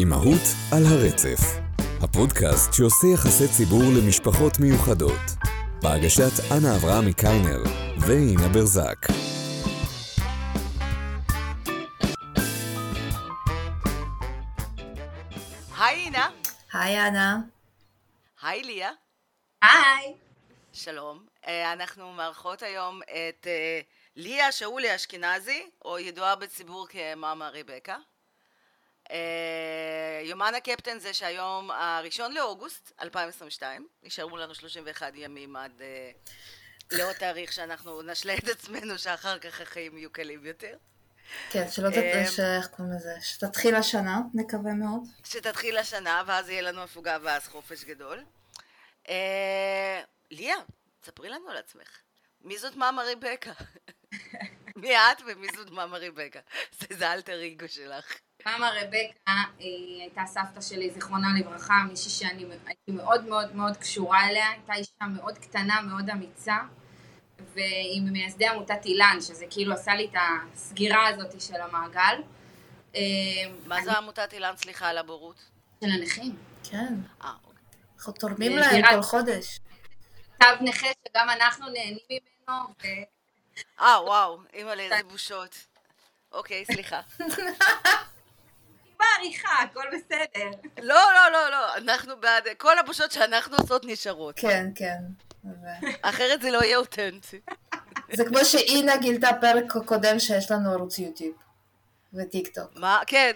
אימהות על הרצף, הפודקאסט שעושה יחסי ציבור למשפחות מיוחדות, בהגשת אנה אברהמי קיינר ואינה ברזק. היי אינה. היי אנה. היי ליה. היי. שלום. אה, אנחנו מארחות היום את אה, ליה שאולי אשכנזי, או ידועה בציבור כמאמה ריבקה. אה, יומן הקפטן זה שהיום הראשון לאוגוסט 2022, נשארו לנו 31 ימים עד לעוד תאריך שאנחנו נשלה את עצמנו שאחר כך החיים יהיו קלים יותר. כן, שלא תדעש, איך קוראים לזה, שתתחיל השנה, נקווה מאוד. שתתחיל השנה, ואז יהיה לנו הפוגה ואז חופש גדול. ליה, ספרי לנו על עצמך. מי זאת מאמה ריבקה? מי את ומי זאת מאמה ריבקה? זה אלטר אגו שלך. מאמה ריבקה היא הייתה סבתא שלי, זיכרונה לברכה, מישהי שאני הייתי מאוד מאוד מאוד קשורה אליה, הייתה אישה מאוד קטנה, מאוד אמיצה, והיא ממייסדי עמותת אילן, שזה כאילו עשה לי את הסגירה הזאת של המעגל. מה זה עמותת אילן, סליחה על הבורות? של הנכים. כן. אה, אנחנו תורמים להם כל חודש. תו נכה שגם אנחנו נהנים ממנו. אה, וואו, אימא'לה, איזה בושות. אוקיי, סליחה. בעריכה, הכל בסדר. לא, לא, לא, לא, אנחנו בעד, כל הבושות שאנחנו עושות נשארות. כן, כן. אחרת זה לא יהיה אותנטי. זה כמו שאינה גילתה פרק קודם שיש לנו ערוץ יוטיוב. וטיק טוק. מה? כן.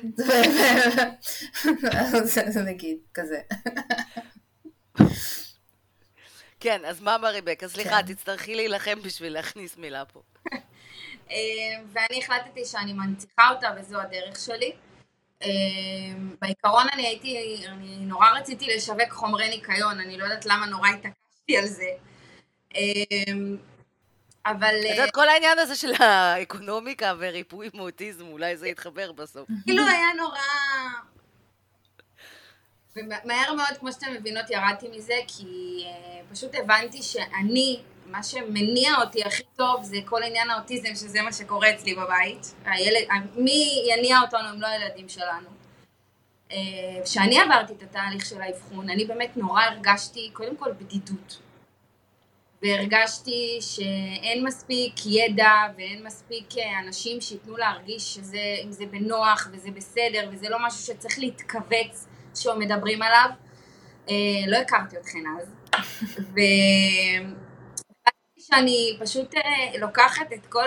זה נגיד, כזה. כן, אז מה מריבקה? סליחה, כן. תצטרכי להילחם בשביל להכניס מילה פה. אה, ואני החלטתי שאני מנציחה אותה וזו הדרך שלי. אה, בעיקרון אני הייתי, אני נורא רציתי לשווק חומרי ניקיון, אני לא יודעת למה נורא התעקשתי על זה. אה, אבל... את יודעת, כל העניין הזה של האקונומיקה וריפוי מאוטיזם, אולי זה יתחבר בסוף. כאילו היה נורא... ומהר מאוד, כמו שאתם מבינות, ירדתי מזה, כי uh, פשוט הבנתי שאני, מה שמניע אותי הכי טוב זה כל עניין האוטיזם, שזה מה שקורה אצלי בבית. הילד, מי יניע אותנו אם לא הילדים שלנו. כשאני uh, עברתי את התהליך של האבחון, אני באמת נורא הרגשתי, קודם כל בדידות. והרגשתי שאין מספיק ידע ואין מספיק אנשים שייתנו להרגיש שזה, אם זה בנוח וזה בסדר וזה לא משהו שצריך להתכווץ שמדברים עליו. אה, לא הכרתי אתכן אז. שאני פשוט אה, לוקחת את כל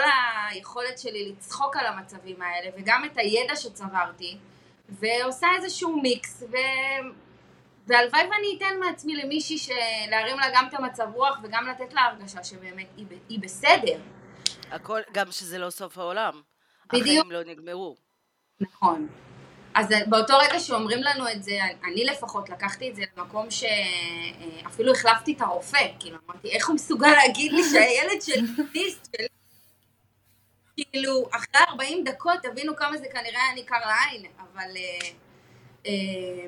היכולת שלי לצחוק על המצבים האלה וגם את הידע שצברתי ועושה איזשהו מיקס ו... והלוואי ואני אתן מעצמי למישהי להרים לה גם את המצב רוח וגם לתת לה הרגשה שבאמת היא, היא בסדר. הכל, גם שזה לא סוף העולם. בדיוק. החיים לא נגמרו. נכון. אז באותו רגע שאומרים לנו את זה, אני לפחות לקחתי את זה למקום שאפילו החלפתי את הרופא, כאילו אמרתי, איך הוא מסוגל להגיד לי שהילד שלי דיסט שלי, כאילו, אחרי 40 דקות תבינו כמה זה כנראה היה ניכר לעין, אבל אה, אה,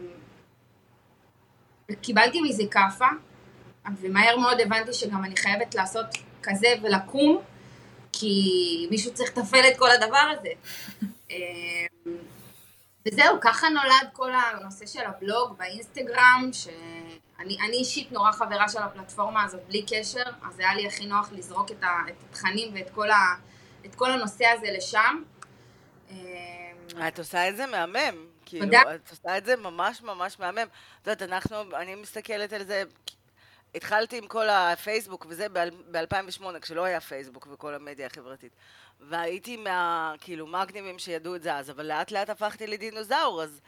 קיבלתי מזה כאפה, ומהר מאוד הבנתי שגם אני חייבת לעשות כזה ולקום, כי מישהו צריך לתפעל את כל הדבר הזה. וזהו, ככה נולד כל הנושא של הבלוג באינסטגרם, שאני אישית נורא חברה של הפלטפורמה הזאת בלי קשר, אז היה לי הכי נוח לזרוק את, התכנים ואת כל, ה, את כל הנושא הזה לשם. את עושה את זה מהמם. כאילו. את עושה את זה ממש ממש מהמם. את יודעת, אנחנו, אני מסתכלת על זה, התחלתי עם כל הפייסבוק וזה ב-2008, כשלא היה פייסבוק וכל המדיה החברתית. והייתי מה, כאילו, מגניבים שידעו את זה אז, אבל לאט לאט הפכתי לדינוזאור, אז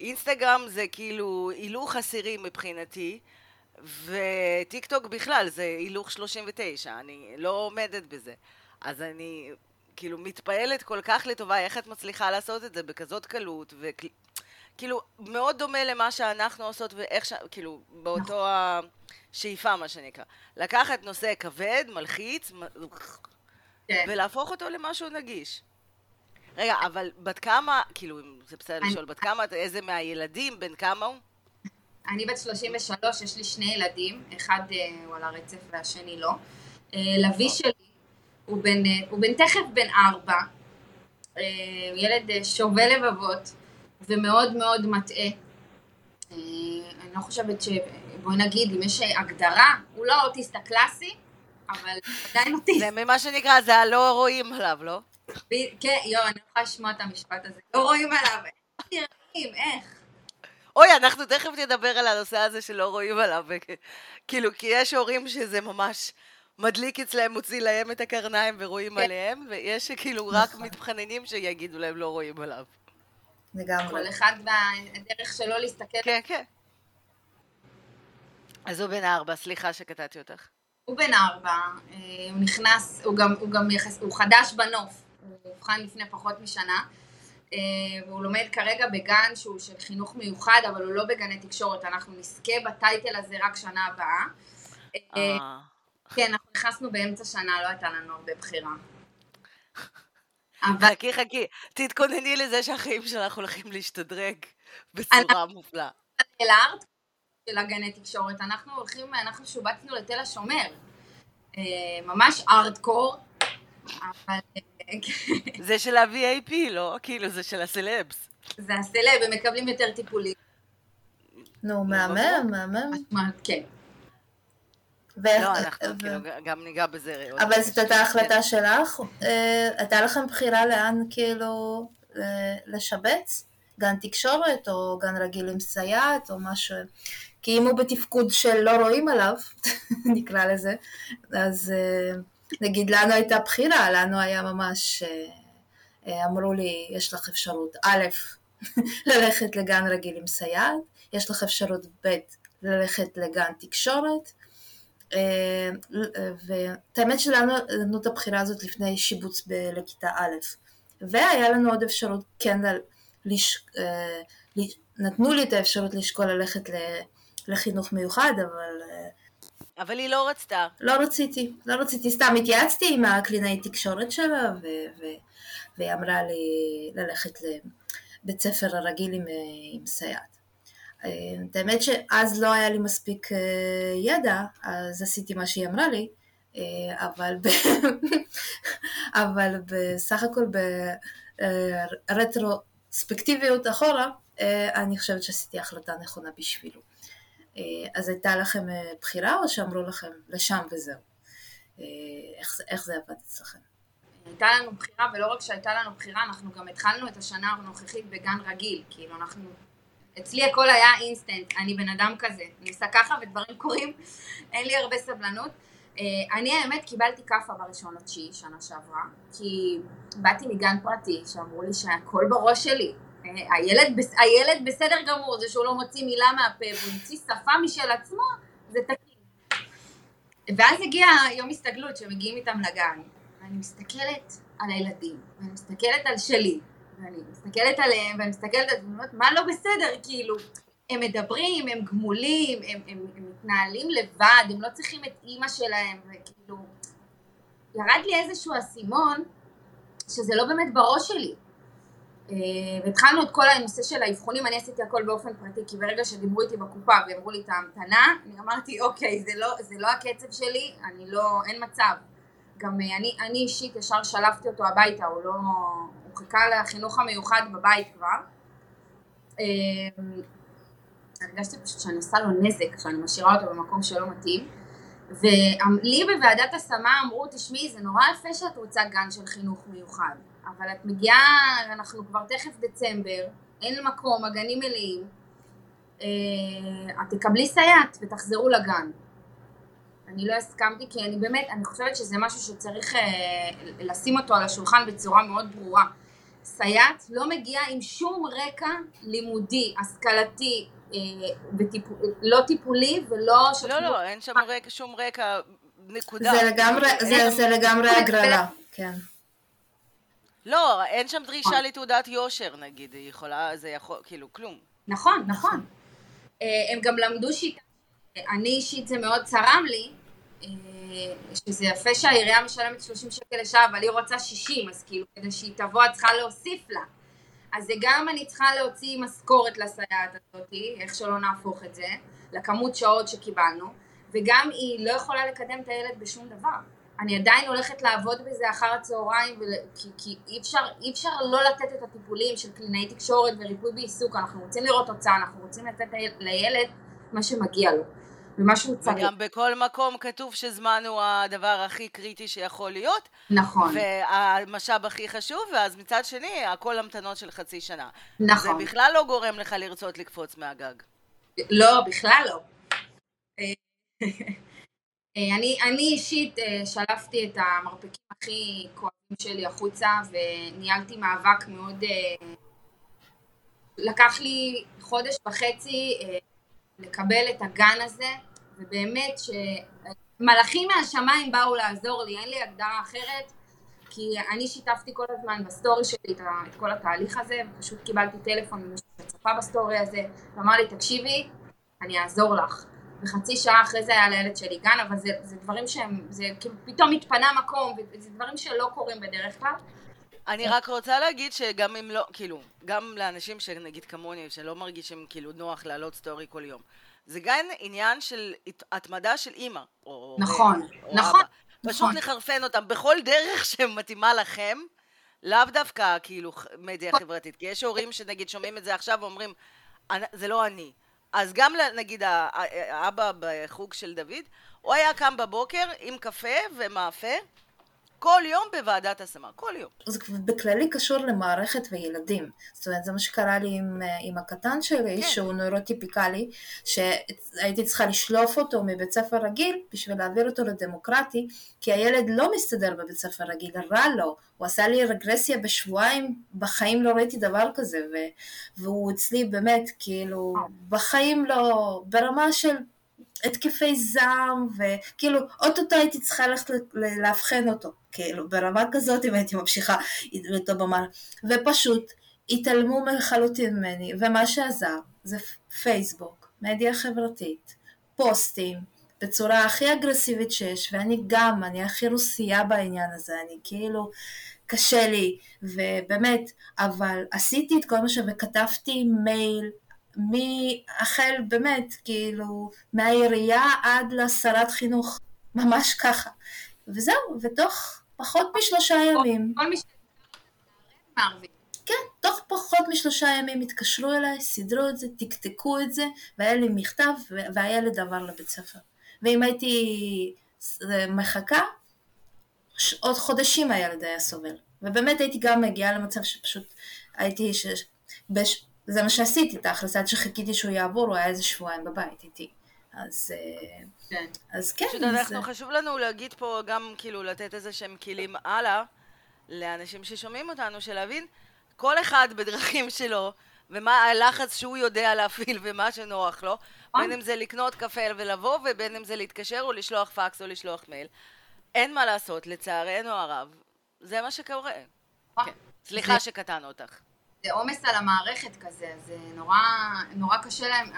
אינסטגרם זה כאילו הילוך עשירי מבחינתי, וטיק טוק בכלל זה הילוך 39, אני לא עומדת בזה. אז אני כאילו מתפעלת כל כך לטובה איך את מצליחה לעשות את זה בכזאת קלות, וכאילו מאוד דומה למה שאנחנו עושות ואיך ש... כאילו באותו השאיפה מה שנקרא. לקחת נושא כבד, מלחיץ, כן. ולהפוך אותו למשהו נגיש. רגע, אבל בת כמה, כאילו, זה בסדר אני... לשאול, בת כמה, איזה מהילדים, בן כמה הוא? אני בת 33, יש לי שני ילדים, אחד uh, הוא על הרצף והשני לא. Uh, לוי שלי הוא בן, uh, הוא בן תכף בן ארבע, ילד שובה לבבות, ומאוד מאוד מטעה. אה, אני לא חושבת ש... בואי נגיד, אם יש הגדרה, הוא לא האוטיסט הקלאסי, אבל עדיין אוטיסט. זה ממה שנקרא, זה הלא רואים עליו, לא? כן, יואו, אני יכולה לשמוע את המשפט הזה. לא רואים עליו, איך נראים, איך? אוי, אנחנו תכף נדבר על הנושא הזה שלא רואים עליו. כאילו, כי יש הורים שזה ממש מדליק אצלהם, מוציא להם את הקרניים ורואים כן. עליהם, ויש שכאילו רק. מתחננים שיגידו להם לא רואים עליו. לגמרי. כל אחד והדרך שלו להסתכל. כן, כן. אז הוא בן ארבע, סליחה שקטעתי אותך. הוא בן ארבע, אה, הוא נכנס, הוא גם, הוא גם יחס, הוא חדש בנוף, הוא אובחן לפני פחות משנה, אה, והוא לומד כרגע בגן שהוא של חינוך מיוחד, אבל הוא לא בגני תקשורת, אנחנו נזכה בטייטל הזה רק שנה הבאה. אה, אה. כן, אנחנו נכנסנו באמצע שנה, לא הייתה לנו הרבה בחירה. אבל חכי, חכי, תתכונני לזה שהחיים שלך הולכים להשתדרג בצורה מופלאה. לארט של הגני תקשורת, אנחנו הולכים, אנחנו שובצנו לתל השומר. אה, ממש ארדקור, אבל אה, זה של ה-VAP, לא? כאילו, זה של הסלבס. זה הסלב, הם מקבלים יותר טיפולים. נו, מהמם, מהמם. מה, כן. ואיך- לא, אנחנו ו- כאילו גם ניגע בזה. אבל. זאת הייתה החלטה שלך? אה, הייתה לכם בחירה לאן כאילו אה, לשבץ? גן תקשורת או גן רגיל עם סייעת או משהו? כי אם הוא בתפקוד של לא רואים עליו, נקרא לזה, אז אה, נגיד לנו הייתה בחירה, לנו היה ממש, אמרו לי, יש לך אפשרות א', ללכת לגן רגיל עם סייעת, יש לך אפשרות ב', ללכת לגן תקשורת, ואת האמת שלנו נתנו את הבחירה הזאת לפני שיבוץ לכיתה א', והיה לנו עוד אפשרות כן, לש... אה, נתנו לי את האפשרות לשקול ללכת לחינוך מיוחד, אבל אה, אבל היא לא רצתה. לא רציתי, לא רציתי, סתם התייעצתי עם הקלינאי תקשורת שלה, ו- ו- והיא אמרה לי ללכת לבית ספר הרגיל עם, אה, עם סייעת. אה, את האמת שאז לא היה לי מספיק אה, ידע, אז עשיתי מה שהיא אמרה לי, אה, אבל, ב... אבל בסך הכל ברטרוספקטיביות אחורה, אני חושבת שעשיתי החלטה נכונה בשבילו. אז הייתה לכם בחירה או שאמרו לכם לשם וזהו? איך, איך זה עבד אצלכם? הייתה לנו בחירה, ולא רק שהייתה לנו בחירה, אנחנו גם התחלנו את השנה הנוכחית בגן רגיל. כאילו, אנחנו... אצלי הכל היה אינסטנט, אני בן אדם כזה. אני עושה ככה ודברים קורים, אין לי הרבה סבלנות. אה, אני האמת קיבלתי כאפה בראשון לתשיעי שנה שעברה, כי באתי מגן פרטי שאמרו לי שהכל בראש שלי. אה, הילד, הילד בסדר גמור, זה שהוא לא מוציא מילה מהפה והוא המציא שפה משל עצמו, זה תקין. ואז הגיע יום הסתגלות שמגיעים איתם לגן, ואני מסתכלת על הילדים, ואני מסתכלת על שלי, ואני מסתכלת עליהם, ואני מסתכלת על זה, מה לא בסדר, כאילו, הם מדברים, הם גמולים, הם, הם, הם מתנהלים לבד, הם לא צריכים את אימא שלהם, וכאילו, ירד לי איזשהו אסימון, שזה לא באמת בראש שלי. אה, והתחלנו את כל הנושא של האבחונים, אני עשיתי הכל באופן פרטי, כי ברגע שדיברו איתי בקופה ואמרו לי את ההמתנה, אני אמרתי, אוקיי, זה לא, זה לא הקצב שלי, אני לא, אין מצב. גם אה, אני, אני אישית ישר שלפתי אותו הביתה, הוא לא, הוא חיכה לחינוך המיוחד בבית כבר. אה, הרגשתי פשוט שאני עושה לו נזק, שאני משאירה אותו במקום שלא מתאים. ולי בוועדת השמה אמרו, תשמעי, זה נורא יפה שאת רוצה גן של חינוך מיוחד, אבל את מגיעה, אנחנו כבר תכף דצמבר, אין מקום, הגנים מלאים, אה, את תקבלי סייעת ותחזרו לגן. אני לא הסכמתי, כי אני באמת, אני חושבת שזה משהו שצריך אה, לשים אותו על השולחן בצורה מאוד ברורה. סייעת לא מגיעה עם שום רקע לימודי, השכלתי, אה, וטיפול, לא טיפולי ולא... לא, לא, אין שם רקע, שום רקע, נקודה. זה לגמרי, זה, זה לגמרי הגרלה, כן. לא, אין שם דרישה לתעודת יושר, נגיד, היא יכולה, זה יכול, כאילו, כלום. נכון, נכון. אה, הם גם למדו שיטה, אני אישית זה מאוד צרם לי, שזה יפה שהעירייה משלמת 30 שקל לשעה, אבל היא רוצה 60, אז כאילו, כדי שהיא תבוא את צריכה להוסיף לה. אז זה גם אני צריכה להוציא משכורת לסייעת הזאתי, איך שלא נהפוך את זה, לכמות שעות שקיבלנו, וגם היא לא יכולה לקדם את הילד בשום דבר. אני עדיין הולכת לעבוד בזה אחר הצהריים, ול... כי, כי אי, אפשר, אי אפשר לא לתת את הטיפולים של קלינאי תקשורת וריפוי בעיסוק, אנחנו רוצים לראות תוצאה, אנחנו רוצים לתת לילד מה שמגיע לו. ומה שהוא צריך. וגם בכל מקום כתוב שזמן הוא הדבר הכי קריטי שיכול להיות. נכון. והמשאב הכי חשוב, ואז מצד שני, הכל המתנות של חצי שנה. נכון. זה בכלל לא גורם לך לרצות לקפוץ מהגג. לא, בכלל לא. אה, אני, אני אישית אה, שלפתי את המרפקים הכי כואבים שלי החוצה וניהלתי מאבק מאוד... אה, לקח לי חודש וחצי לקבל את הגן הזה ובאמת שמלאכים מהשמיים באו לעזור לי, אין לי הגדרה אחרת כי אני שיתפתי כל הזמן בסטורי שלי את כל התהליך הזה ופשוט קיבלתי טלפון ממישהו שצפה בסטורי הזה ואמר לי תקשיבי אני אעזור לך וחצי שעה אחרי זה היה לילד שלי גן, אבל זה, זה דברים שהם, זה כאילו פתאום התפנה מקום, וזה דברים שלא קורים בדרך כלל. אני רק רוצה להגיד שגם אם לא, כאילו, גם לאנשים שנגיד כמוני, שלא מרגישים כאילו נוח להעלות סטורי כל יום, זה גם עניין של התמדה של אימא. או נכון, או נכון. אבא. פשוט נכון. לחרפן אותם בכל דרך שמתאימה לכם, לאו דווקא כאילו מדיה חברתית. כי יש הורים שנגיד שומעים את זה עכשיו ואומרים, זה לא אני. אז גם נגיד האבא בחוג של דוד, הוא היה קם בבוקר עם קפה ומאפה כל יום בוועדת השמה, כל יום. זה בכללי קשור למערכת וילדים. זאת אומרת, זה מה שקרה לי עם, אה, עם הקטן שלי, כן. שהוא נוירוטיפיקלי, שהייתי צריכה לשלוף אותו מבית ספר רגיל בשביל להעביר אותו לדמוקרטי, כי הילד לא מסתדר בבית ספר רגיל, רע לו. הוא עשה לי רגרסיה בשבועיים, בחיים לא ראיתי דבר כזה, ו, והוא אצלי באמת, כאילו, בחיים לא, ברמה של התקפי זעם, וכאילו, אוטוטו הייתי צריכה ללכת לאבחן אותו, כאילו, ברמה כזאת אם הייתי ממשיכה איתו במעלה, ופשוט התעלמו לחלוטין ממני, ומה שעזר זה פייסבוק, מדיה חברתית, פוסטים, בצורה הכי אגרסיבית שיש, ואני גם, אני הכי רוסייה בעניין הזה, אני כאילו, קשה לי, ובאמת, אבל עשיתי את כל מה ש... וכתבתי מייל מהחל באמת, כאילו, מהעירייה עד לשרת חינוך, ממש ככה. וזהו, ותוך פחות משלושה ימים. כל מי ש... כן, תוך פחות משלושה ימים התקשרו אליי, סידרו את זה, תקתקו את זה, והיה לי מכתב, והילד עבר לבית ספר. ואם הייתי מחכה, עוד חודשים הילד היה סובל. ובאמת הייתי גם מגיעה למצב שפשוט הייתי, ש... בש... זה מה שעשיתי תכלס, עד שחיכיתי שהוא יעבור, הוא היה איזה שבועיים בבית איתי. אז אה, כן. אז כן. פשוט אנחנו, חשוב לנו להגיד פה גם כאילו לתת איזה שהם כלים הלאה לאנשים ששומעים אותנו, של להבין כל אחד בדרכים שלו, ומה הלחץ שהוא יודע להפעיל ומה שנוח לו. בין אם זה לקנות קפה ולבוא, ובין אם זה להתקשר או לשלוח פקס או לשלוח מייל. אין מה לעשות, לצערנו הרב. זה מה שקורה. נכון. כן. סליחה שקטענו אותך. זה עומס על המערכת כזה, זה נורא, נורא קשה להם,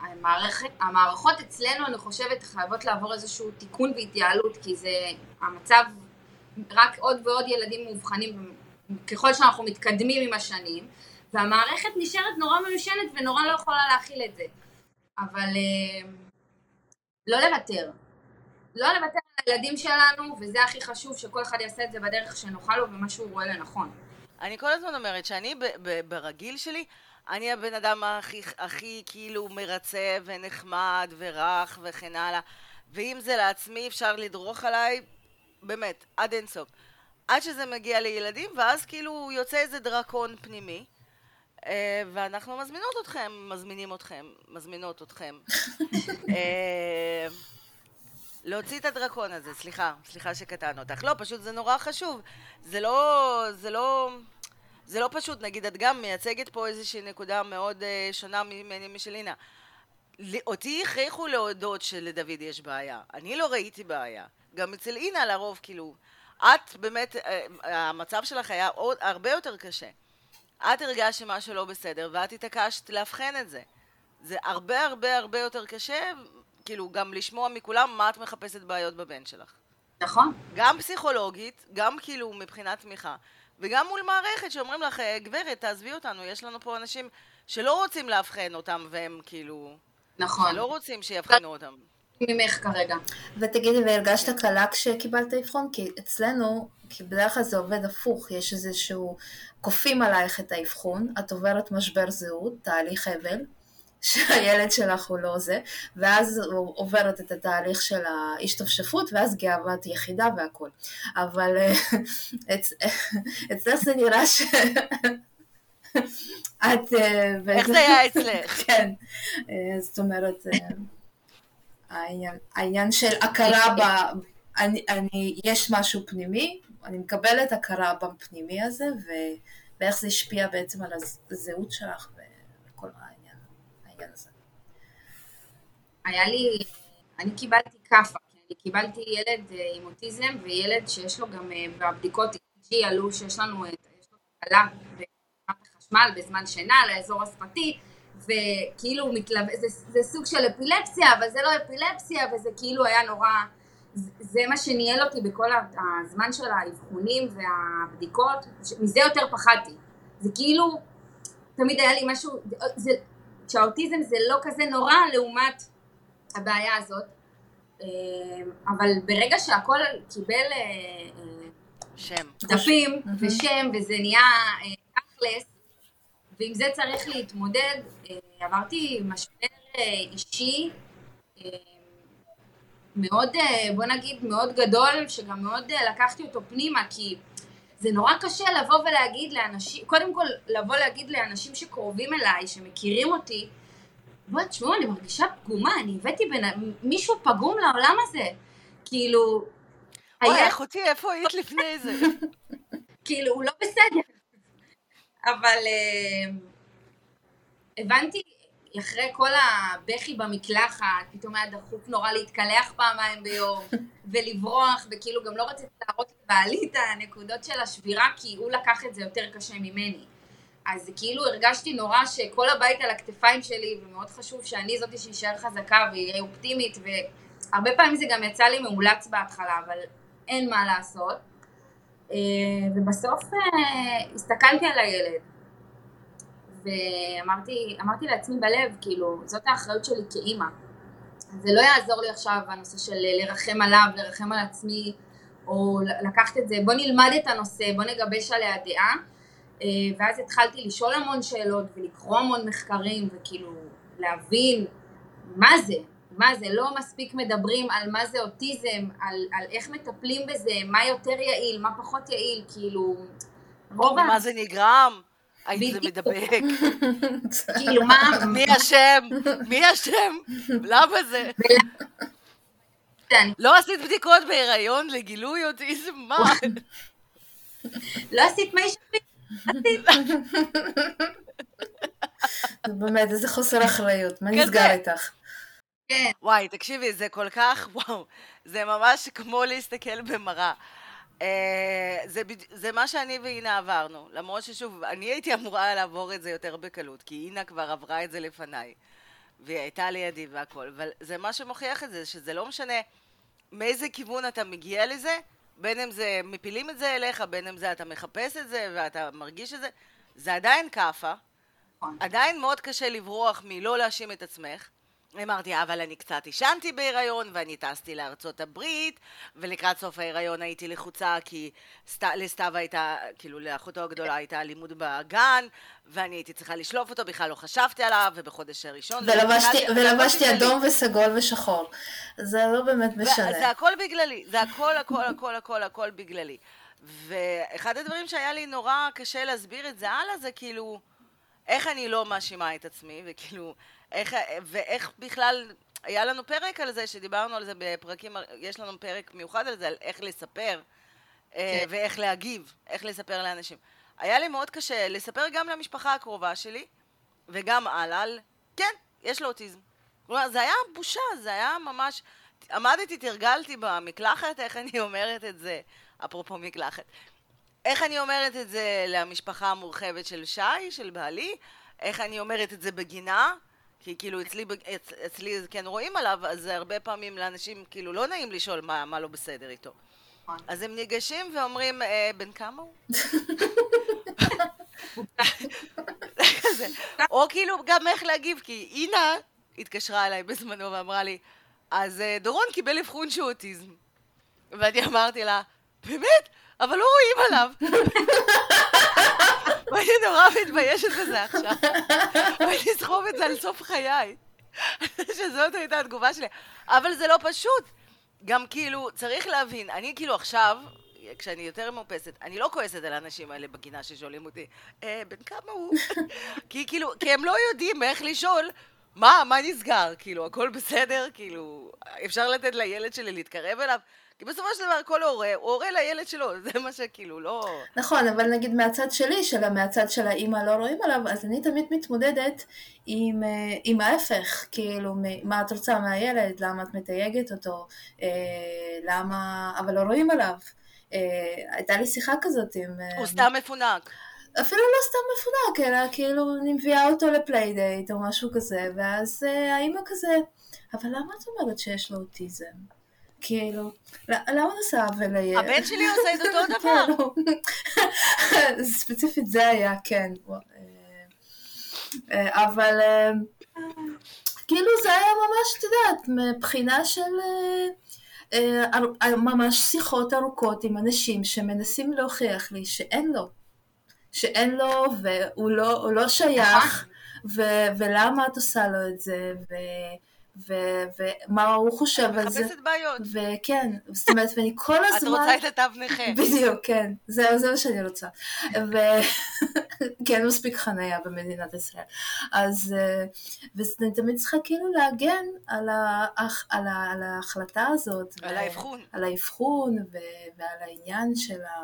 המערכת, המערכות אצלנו אני חושבת חייבות לעבור איזשהו תיקון והתייעלות כי זה המצב רק עוד ועוד ילדים מאובחנים ככל שאנחנו מתקדמים עם השנים והמערכת נשארת נורא מיושנת ונורא לא יכולה להכיל את זה. אבל אה, לא לוותר. לא לוותר על הילדים שלנו וזה הכי חשוב שכל אחד יעשה את זה בדרך שנוחה לו ומה שהוא רואה לנכון אני כל הזמן אומרת שאני ב- ב- ברגיל שלי, אני הבן אדם הכי, הכי כאילו מרצה ונחמד ורך וכן הלאה. ואם זה לעצמי אפשר לדרוך עליי, באמת, עד אינסוף. עד שזה מגיע לילדים, ואז כאילו יוצא איזה דרקון פנימי. אה, ואנחנו מזמינות אתכם, מזמינים אתכם, מזמינות אתכם. אה, להוציא את הדרקון הזה, סליחה, סליחה שקטענו אותך. לא, פשוט זה נורא חשוב. זה לא, זה לא, זה לא פשוט. נגיד, את גם מייצגת פה איזושהי נקודה מאוד uh, שונה ממני משלינה. אותי הכריחו להודות שלדוד יש בעיה. אני לא ראיתי בעיה. גם אצל אינה לרוב, כאילו, את באמת, uh, המצב שלך היה עוד, הרבה יותר קשה. את הרגשת שמשהו לא בסדר, ואת התעקשת לאבחן את זה. זה הרבה הרבה הרבה יותר קשה, כאילו, גם לשמוע מכולם מה את מחפשת בעיות בבן שלך. נכון. גם פסיכולוגית, גם כאילו מבחינת תמיכה, וגם מול מערכת שאומרים לך, אה, גברת, תעזבי אותנו, יש לנו פה אנשים שלא רוצים לאבחן אותם, והם כאילו... נכון. שלא רוצים שיאבחנו אותם. ממך כרגע. ותגידי, והרגשת קלה כשקיבלת אבחון? כי אצלנו, כי בדרך כלל זה עובד הפוך, יש איזשהו, כופים עלייך את האבחון, את עוברת משבר זהות, תהליך אבל, שהילד שלך הוא לא זה, ואז הוא עוברת את התהליך של ההשתפשפות, ואז גאוות יחידה והכול. אבל אה, אצ... אצלך זה נראה ש... את... אה, איך זה היה אצלך? כן, אה, זאת אומרת, העניין, של הכרה ב... אני, אני, יש משהו פנימי, אני מקבלת הכרה בפנימי הזה, ו, ואיך זה השפיע בעצם על הזהות שלך וכל הזה. היה לי, אני קיבלתי כאפה, אני קיבלתי ילד אה, עם אוטיזם וילד שיש לו גם אה, בבדיקות EG עלו שיש לנו, יש לו תקלה ברמת החשמל בזמן שינה לאזור השפתי, וכאילו מתלווה, זה, זה סוג של אפילפסיה, אבל זה לא אפילפסיה, וזה כאילו היה נורא, זה מה שניהל אותי בכל הזמן של האבחונים והבדיקות, מזה יותר פחדתי. זה כאילו, תמיד היה לי משהו, זה, שהאוטיזם זה לא כזה נורא לעומת הבעיה הזאת, אה, אבל ברגע שהכל קיבל אה, אה, שם. דפים ושם וזה נהיה תכלס, ועם זה צריך להתמודד. אה, עברתי משבר אה, אישי אה, מאוד, בוא נגיד, מאוד גדול, שגם מאוד לקחתי אותו פנימה, כי זה נורא קשה לבוא ולהגיד לאנשים, קודם כל לבוא להגיד לאנשים שקרובים אליי, שמכירים אותי, בואי תשמעו, אני מרגישה פגומה, אני הבאתי בין... מישהו פגום לעולם הזה. כאילו... אוי, היה... אחותי, איפה היית לפני זה? כאילו, הוא לא בסדר. אבל uh, הבנתי אחרי כל הבכי במקלחת, פתאום היה דחוף נורא להתקלח פעמיים ביום, ולברוח, וכאילו גם לא רציתי להראות לבעלי את הנקודות של השבירה, כי הוא לקח את זה יותר קשה ממני. אז כאילו הרגשתי נורא שכל הבית על הכתפיים שלי, ומאוד חשוב שאני זאתי שיישאר חזקה ואהיה אופטימית, והרבה פעמים זה גם יצא לי מאולץ בהתחלה, אבל אין מה לעשות. אה, ובסוף אה, הסתכלתי על הילד ואמרתי לעצמי בלב, כאילו, זאת האחריות שלי כאימא. זה לא יעזור לי עכשיו הנושא של לרחם עליו, לרחם על עצמי, או לקחת את זה, בוא נלמד את הנושא, בוא נגבש עליה דעה. אה, ואז התחלתי לשאול המון שאלות ולקרוא המון מחקרים וכאילו להבין מה זה, מה זה, לא מספיק מדברים על מה זה אוטיזם, על, על איך מטפלים בזה, מה יותר יעיל, מה פחות יעיל, כאילו... רוב מה זה נגרם? האם זה מדבק? כאילו מה... מי אשם? מי אשם? למה זה? לא עשית בדיקות בהיריון לגילוי אוטיזם? מה? לא עשית מי שפית? באמת, איזה חוסר אחריות, מה נסגר איתך? כן. וואי, תקשיבי, זה כל כך, וואו, זה ממש כמו להסתכל במראה. אה, זה, זה מה שאני ואינה עברנו, למרות ששוב, אני הייתי אמורה לעבור את זה יותר בקלות, כי אינה כבר עברה את זה לפניי, והיא הייתה לידי והכל, אבל זה מה שמוכיח את זה, שזה לא משנה מאיזה כיוון אתה מגיע לזה, בין אם זה מפילים את זה אליך, בין אם זה אתה מחפש את זה ואתה מרגיש את זה, זה עדיין כאפה, נכון. עדיין מאוד קשה לברוח מלא להאשים את עצמך, אמרתי, אבל אני קצת עישנתי בהיריון, ואני טסתי לארצות הברית, ולקראת סוף ההיריון הייתי לחוצה, כי סת... לסתיו הייתה, כאילו לאחותו הגדולה הייתה לימוד בגן, ואני הייתי צריכה לשלוף אותו, בכלל לא חשבתי עליו, ובחודש הראשון... ולבשתי, ולבשתי אדום וסגול ושחור. זה לא באמת משנה. זה הכל בגללי, זה הכל, הכל, הכל, הכל, הכל בגללי. ואחד הדברים שהיה לי נורא קשה להסביר את זה הלאה, זה כאילו, איך אני לא מאשימה את עצמי, וכאילו... איך, ואיך בכלל, היה לנו פרק על זה, שדיברנו על זה בפרקים, יש לנו פרק מיוחד על זה, על איך לספר אה, כן. ואיך להגיב, איך לספר לאנשים. היה לי מאוד קשה לספר גם למשפחה הקרובה שלי, וגם הלאה, על כן, יש לו אוטיזם. כלומר, זה היה בושה, זה היה ממש... עמדתי, תרגלתי במקלחת, איך אני אומרת את זה, אפרופו מקלחת. איך אני אומרת את זה למשפחה המורחבת של שי, של בעלי, איך אני אומרת את זה בגינה, כי כאילו אצלי, אצ, אצלי כן רואים עליו, אז הרבה פעמים לאנשים כאילו לא נעים לשאול מה, מה לא בסדר איתו. נכון. אז הם ניגשים ואומרים, אה, בן כמה הוא? או כאילו גם איך להגיב, כי אינה התקשרה אליי בזמנו ואמרה לי, אז אה, דורון קיבל אבחון שהוא אוטיזם. ואני אמרתי לה, באמת? אבל לא רואים עליו. ואני נורא מתביישת בזה עכשיו. ואני אסחוב את זה על סוף חיי. שזאת הייתה התגובה שלי. אבל זה לא פשוט. גם כאילו, צריך להבין, אני כאילו עכשיו, כשאני יותר מאופסת, אני לא כועסת על האנשים האלה בגינה ששואלים אותי, אה, בן כמה הוא? כי כאילו, כי הם לא יודעים איך לשאול, מה, מה נסגר? כאילו, הכל בסדר? כאילו, אפשר לתת לילד שלי להתקרב אליו? כי בסופו של דבר כל הורה, הוא הורה לילד שלו, זה מה שכאילו, לא... נכון, אבל נגיד מהצד שלי, של מהצד של האימא לא רואים עליו, אז אני תמיד מתמודדת עם, אה, עם ההפך, כאילו, מה את רוצה מהילד, למה את מתייגת אותו, אה, למה... אבל לא רואים עליו. אה, הייתה לי שיחה כזאת עם... הוא סתם מפונק. אפילו לא סתם מפונק, אלא כאילו אני מביאה אותו ל playdate או משהו כזה, ואז האימא כזה, אבל למה את אומרת שיש לו אוטיזם? כאילו, למה עושה עוול לילד? הבן שלי עושה את אותו דבר. כן, ספציפית זה היה, כן. אה, אבל אה, כאילו זה היה ממש, את יודעת, מבחינה של אה, ממש שיחות ארוכות עם אנשים שמנסים להוכיח לי שאין לו. שאין לו והוא לא, לא שייך, ולמה את עושה לו את זה, ומה הוא חושב על זה. את מחפשת בעיות. וכן, זאת אומרת, ואני כל הזמן... את רוצה את התו נכה. בדיוק, כן, זה, זה מה שאני רוצה. וכן, מספיק חניה במדינת ישראל. אז, אה, ואני תמיד צריכה כאילו להגן על, ה... על, ה... על ההחלטה הזאת. על ו... האבחון. על האבחון, ו... ועל העניין של ה...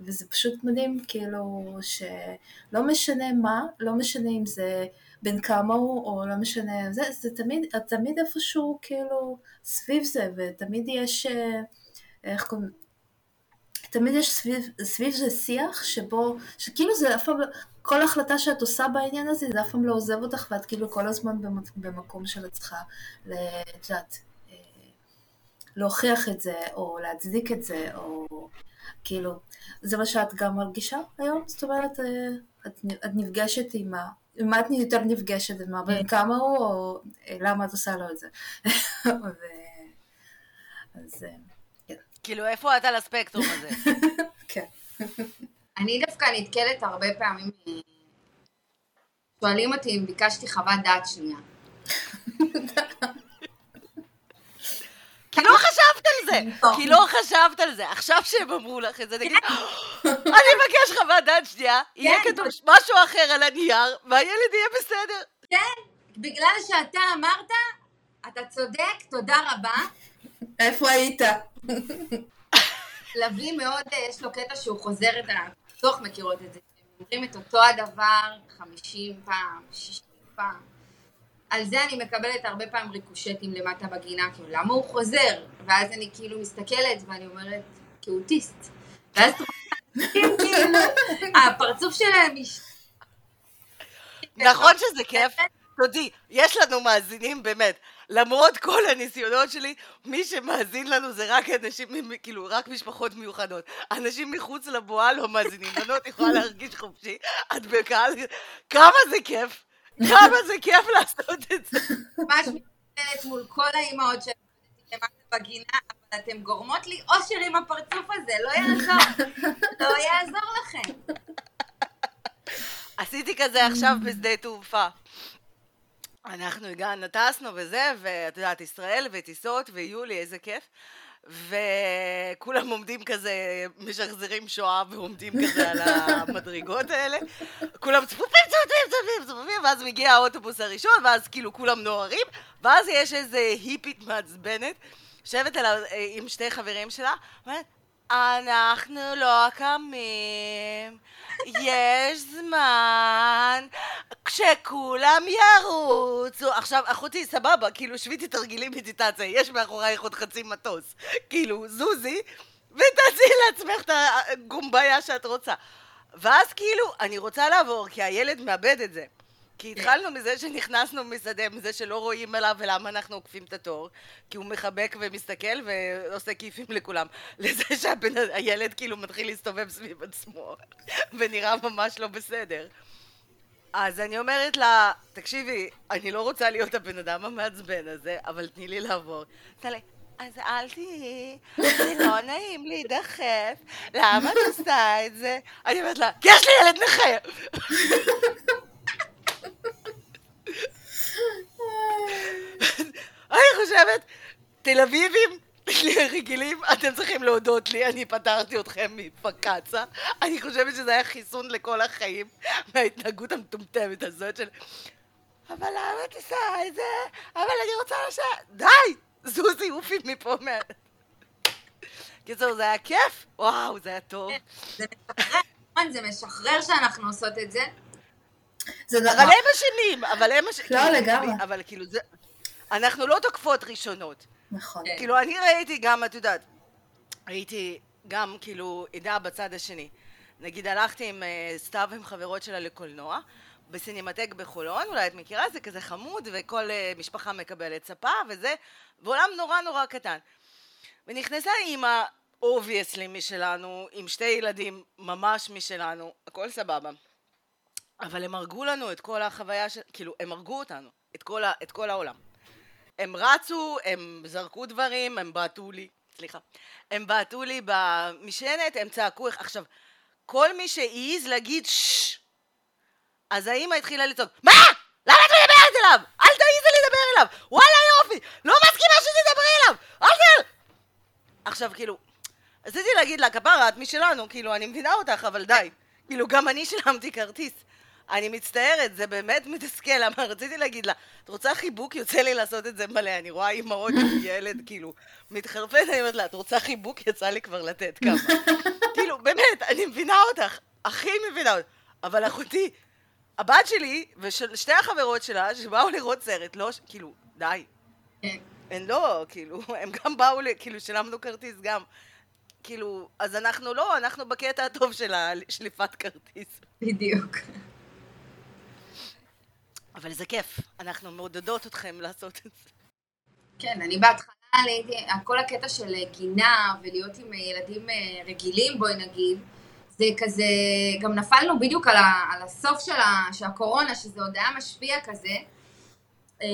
וזה פשוט מדהים, כאילו, שלא משנה מה, לא משנה אם זה... בן כמה הוא, או לא משנה, זה, זה תמיד, תמיד איפשהו כאילו סביב זה, ותמיד יש, אה, איך קוראים, תמיד יש סביב, סביב זה שיח שבו, שכאילו זה אף פעם, לא, כל החלטה שאת עושה בעניין הזה, זה אף פעם לא עוזב אותך, ואת כאילו כל הזמן במקום של עצמך, את יודעת, אה, להוכיח את זה, או להצדיק את זה, או כאילו, זה מה שאת גם מרגישה היום? זאת אומרת, אה, את, את נפגשת עם ה... מה את יותר נפגשת, מה בן כן. כמה הוא, או אה, למה את עושה לו את זה. אז אה, כן. כאילו, איפה את על הספקטרום הזה? כן. אני דווקא נתקלת הרבה פעמים, אה, שואלים אותי אם ביקשתי חוות דעת שנייה. כי לא חשבת על זה, כי לא חשבת על זה. עכשיו שהם אמרו לך את זה, נגיד, אני אבקש חוות דעת שנייה, יהיה כן. כתוב משהו אחר על הנייר, והילד יהיה בסדר. כן, בגלל שאתה אמרת, אתה צודק, תודה רבה. איפה היית? לביא מאוד, אה, יש לו קטע שהוא חוזר את ה... בטוח מכירות את זה. הם אומרים את אותו הדבר 50 פעם, 60 פעם. על זה אני מקבלת הרבה פעמים ריקושטים למטה בגינה, כאילו למה הוא חוזר? ואז אני כאילו מסתכלת ואני אומרת, כאוטיסט. ואז כאילו, הפרצוף שלהם מש... נכון שזה כיף? תודי, יש לנו מאזינים באמת. למרות כל הניסיונות שלי, מי שמאזין לנו זה רק אנשים, כאילו, רק משפחות מיוחדות. אנשים מחוץ לבועה לא מאזינים. בנות יכולה להרגיש חופשי, את בקהל, כמה זה כיף. כמה זה כיף לעשות את זה. ממש מתנהלת מול כל האימהות שעבדתי למטה בגינה, אבל אתן גורמות לי אושר עם הפרצוף הזה, לא יעזור. לא יעזור לכם. עשיתי כזה עכשיו בשדה תעופה. אנחנו הגענו, טסנו וזה, ואת יודעת, ישראל וטיסות ויולי, איזה כיף. וכולם עומדים כזה, משחזרים שואה ועומדים כזה על המדרגות האלה. כולם צפופים, צפופים, צפופים, צפופים, ואז מגיע האוטובוס הראשון, ואז כאילו כולם נוהרים, ואז יש איזה היפית מעצבנת, יושבת עם שתי חברים שלה, אומרת, אנחנו לא קמים, יש זמן, כשכולם ירוצו. עכשיו, אחותי, סבבה, כאילו, שבי תרגילי מדיטציה, יש מאחורייך עוד חצי מטוס. כאילו, זוזי, ותעשי לעצמך את הגומביה שאת רוצה. ואז כאילו, אני רוצה לעבור, כי הילד מאבד את זה. כי התחלנו מזה שנכנסנו משדה, מזה שלא רואים אליו ולמה אנחנו עוקפים את התור, כי הוא מחבק ומסתכל ועושה כיפים לכולם. לזה שהילד כאילו מתחיל להסתובב סביב עצמו, ונראה ממש לא בסדר. אז אני אומרת לה, תקשיבי, אני לא רוצה להיות הבן אדם המעצבן הזה, אבל תני לי לעבור. תן לי, אז אל תהיי, זה לא נעים להידחף, למה את עושה את זה? אני אומרת לה, כי יש לי ילד נכה! אני חושבת, תל אביבים רגילים, אתם צריכים להודות לי, אני פטרתי אתכם מפקצה. אני חושבת שזה היה חיסון לכל החיים מההתנהגות המטומטמת הזאת של... אבל למה את עושה את זה? אבל אני רוצה לשבת... די! זוזי, עופי מפה. מה... קיצור, זה היה כיף? וואו, זה היה טוב. זה משחרר שאנחנו עושות את זה. זה אבל נכון. הם אשמים, אבל הם אשמים. לא, לגמרי. אבל כאילו זה... אנחנו לא תוקפות ראשונות. נכון. כן. כאילו, אני ראיתי גם, את יודעת, ראיתי גם, כאילו, עדה בצד השני. נגיד, הלכתי עם אה, סתיו עם חברות שלה לקולנוע, בסינמטק בחולון, אולי את מכירה, זה כזה חמוד, וכל אה, משפחה מקבלת ספה וזה, ועולם נורא נורא קטן. ונכנסה אימא, obviously משלנו, עם שתי ילדים ממש משלנו, הכל סבבה. אבל הם הרגו לנו את כל החוויה של... כאילו, הם הרגו אותנו, את כל, ה, את כל העולם. הם רצו, הם זרקו דברים, הם בעטו לי, סליחה. הם בעטו לי במשענת, הם צעקו, עכשיו, כל מי שהעז להגיד ששש, אז האימא התחילה לצעוק, מה? למה את מדברת אליו? אל תעיזי לדבר אליו! וואלה יופי! לא מסכימה שתדברי אליו! אל ת... עכשיו, כאילו, רציתי להגיד לה, כפרה, את משלנו, כאילו, אני מבינה אותך, אבל די. כאילו, גם אני שילמתי כרטיס. אני מצטערת, זה באמת מתסכל, למה רציתי להגיד לה, את רוצה חיבוק? יוצא לי לעשות את זה מלא, אני רואה אימהות עם ילד, כאילו, מתחרפן, אני אומרת לה, את רוצה חיבוק? יצא לי כבר לתת כמה. כאילו, באמת, אני מבינה אותך, הכי מבינה אותך, אבל אחותי, הבת שלי ושתי החברות שלה, שבאו לראות סרט, לא, כאילו, די. כן. הן לא, כאילו, הם גם באו, כאילו, שילמנו כרטיס גם. כאילו, אז אנחנו לא, אנחנו בקטע הטוב של השליפת כרטיס. בדיוק. אבל זה כיף, אנחנו מעודדות אתכם לעשות את זה. כן, אני בהתחלה כל הקטע של גינה ולהיות עם ילדים אה, רגילים, בואי נגיד, זה כזה, גם נפלנו בדיוק על, ה, על הסוף של, ה, של הקורונה, שזה עוד היה משפיע כזה. אה,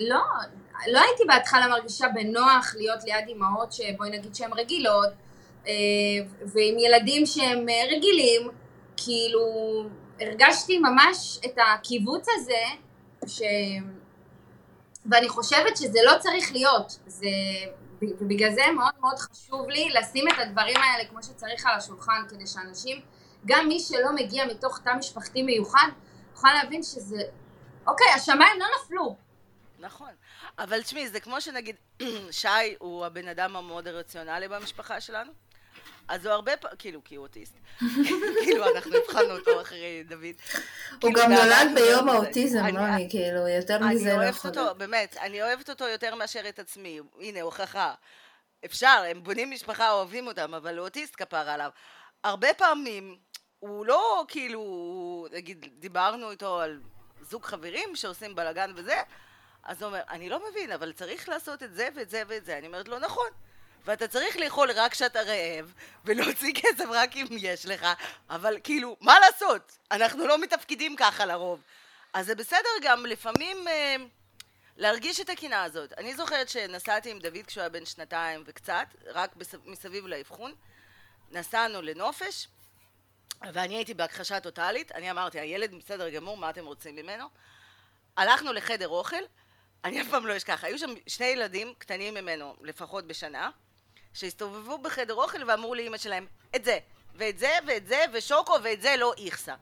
לא, לא הייתי בהתחלה מרגישה בנוח להיות ליד אימהות שבואי נגיד שהן רגילות, אה, ועם ילדים שהם אה, רגילים, כאילו הרגשתי ממש את הקיבוץ הזה, ש... ואני חושבת שזה לא צריך להיות, זה... ובגלל זה מאוד מאוד חשוב לי לשים את הדברים האלה כמו שצריך על השולחן, כדי שאנשים, גם מי שלא מגיע מתוך תא משפחתי מיוחד, יוכל להבין שזה, אוקיי, השמיים לא נפלו. נכון. אבל תשמעי, זה כמו שנגיד, שי הוא הבן אדם המאוד רציונלי במשפחה שלנו, אז הוא הרבה פעמים, כאילו, כי הוא אוטיסט. כאילו, אנחנו הבחנו אותו אחרי דוד. הוא כאילו, גם נולד ביום האוטיזם, אני- לא אני, כאילו, יותר אני מזה לא אוהבת יכול אותו, להיות. באמת, אני אוהבת אותו יותר מאשר את עצמי. הנה, הוכחה. אפשר, הם בונים משפחה, אוהבים אותם, אבל הוא אוטיסט כפר עליו. הרבה פעמים, הוא לא כאילו, נגיד, דיברנו איתו על זוג חברים שעושים בלאגן וזה, אז הוא אומר, אני לא מבין, אבל צריך לעשות את זה ואת זה ואת זה. אני אומרת לו, נכון. ואתה צריך לאכול רק כשאתה רעב, ולהוציא כסף רק אם יש לך, אבל כאילו, מה לעשות? אנחנו לא מתפקידים ככה לרוב. אז זה בסדר גם לפעמים אה, להרגיש את הקינה הזאת. אני זוכרת שנסעתי עם דוד כשהוא היה בן שנתיים וקצת, רק. מסביב לאבחון. נסענו לנופש, ואני הייתי בהכחשה טוטאלית. אני אמרתי, הילד בסדר גמור, מה אתם רוצים ממנו? הלכנו לחדר אוכל, אני אף פעם לא אשכח, היו שם שני ילדים קטנים ממנו, לפחות בשנה, שהסתובבו בחדר אוכל ואמרו לאימא שלהם, את זה, ואת זה, ואת זה, ושוקו, ואת זה לא איכסה.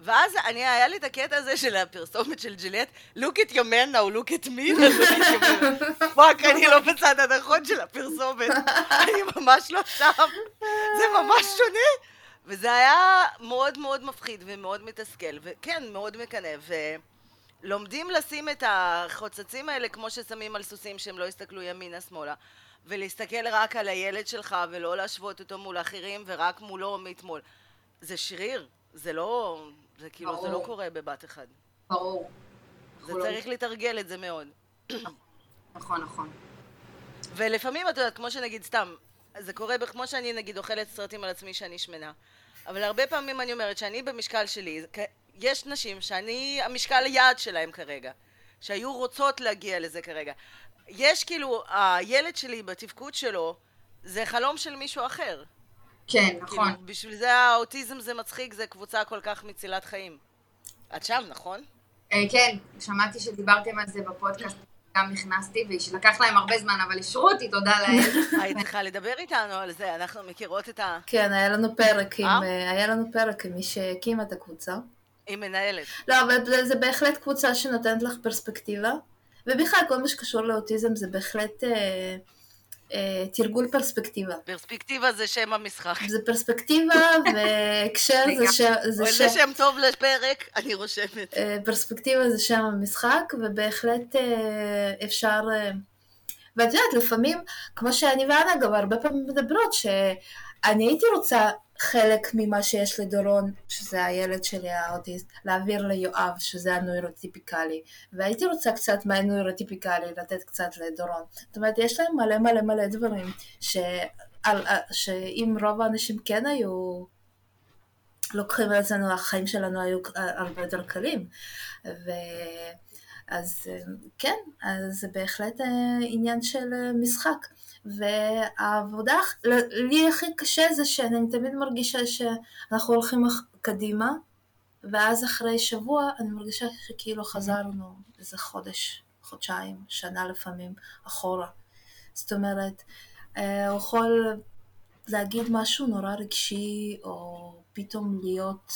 ואז אני, היה לי את הקטע הזה של הפרסומת של ג'ילט, look at your man now, look at me. fuck, אני לא בצד הנכון של הפרסומת, אני ממש לא שם, זה ממש שונה. וזה היה מאוד מאוד מפחיד ומאוד מתסכל, וכן, מאוד מקנא, ולומדים לשים את החוצצים האלה כמו ששמים על סוסים שהם לא יסתכלו ימינה-שמאלה, ולהסתכל רק על הילד שלך ולא להשוות אותו מול אחרים ורק מולו מאתמול. זה שריר, זה לא, זה כאילו, זה לא ברור. קורה בבת אחד. ברור. זה לא- צריך לתרגל את זה מאוד. נכון, נכון. ולפעמים, את יודעת, כמו שנגיד, סתם, זה קורה, כמו שאני נגיד אוכלת סרטים על עצמי שאני שמנה, אבל הרבה פעמים אני אומרת שאני במשקל שלי, יש נשים שאני המשקל יעד שלהם כרגע, שהיו רוצות להגיע לזה כרגע. יש כאילו, הילד שלי בתפקוד שלו, זה חלום של מישהו אחר. כן, נכון. כאילו, בשביל זה האוטיזם זה מצחיק, זה קבוצה כל כך מצילת חיים. את שם, נכון? אה, כן, שמעתי שדיברתם על זה בפודקאסט, גם נכנסתי, ולקח להם הרבה זמן, אבל אישרו אותי, תודה לאל. היית צריכה לדבר איתנו על זה, אנחנו מכירות את ה... כן, היה לנו פרק עם, אה? אה, היה לנו פרק עם מי שהקימה את הקבוצה. היא מנהלת. לא, אבל זה, זה בהחלט קבוצה שנותנת לך פרספקטיבה, ובכלל כל מה שקשור לאוטיזם זה בהחלט אה, אה, תרגול פרספקטיבה. פרספקטיבה זה שם המשחק. זה פרספקטיבה והקשר זה שם, זה שם, זה שם טוב לפרק, אני רושמת. אה, פרספקטיבה זה שם המשחק, ובהחלט אה, אפשר... אה, ואת יודעת, לפעמים, כמו שאני ואנה גם הרבה פעמים מדברות, שאני הייתי רוצה חלק ממה שיש לדורון, שזה הילד שלי האוטיסט, להעביר ליואב, שזה הנוירוטיפיקלי, והייתי רוצה קצת מהנוירוטיפיקלי לתת קצת לדורון. זאת אומרת, יש להם מלא מלא מלא דברים, ש... על... שאם רוב האנשים כן היו לוקחים על עצמנו, החיים שלנו היו הרבה יותר קלים. ו... אז אה, כן, אז זה בהחלט אה, עניין של אה, משחק. והעבודה, לי הכי קשה זה שאני תמיד מרגישה שאנחנו הולכים קדימה, ואז אחרי שבוע אני מרגישה שכאילו חזרנו איזה חודש, חודשיים, שנה לפעמים, אחורה. זאת אומרת, הוא יכול להגיד משהו נורא רגשי, או פתאום להיות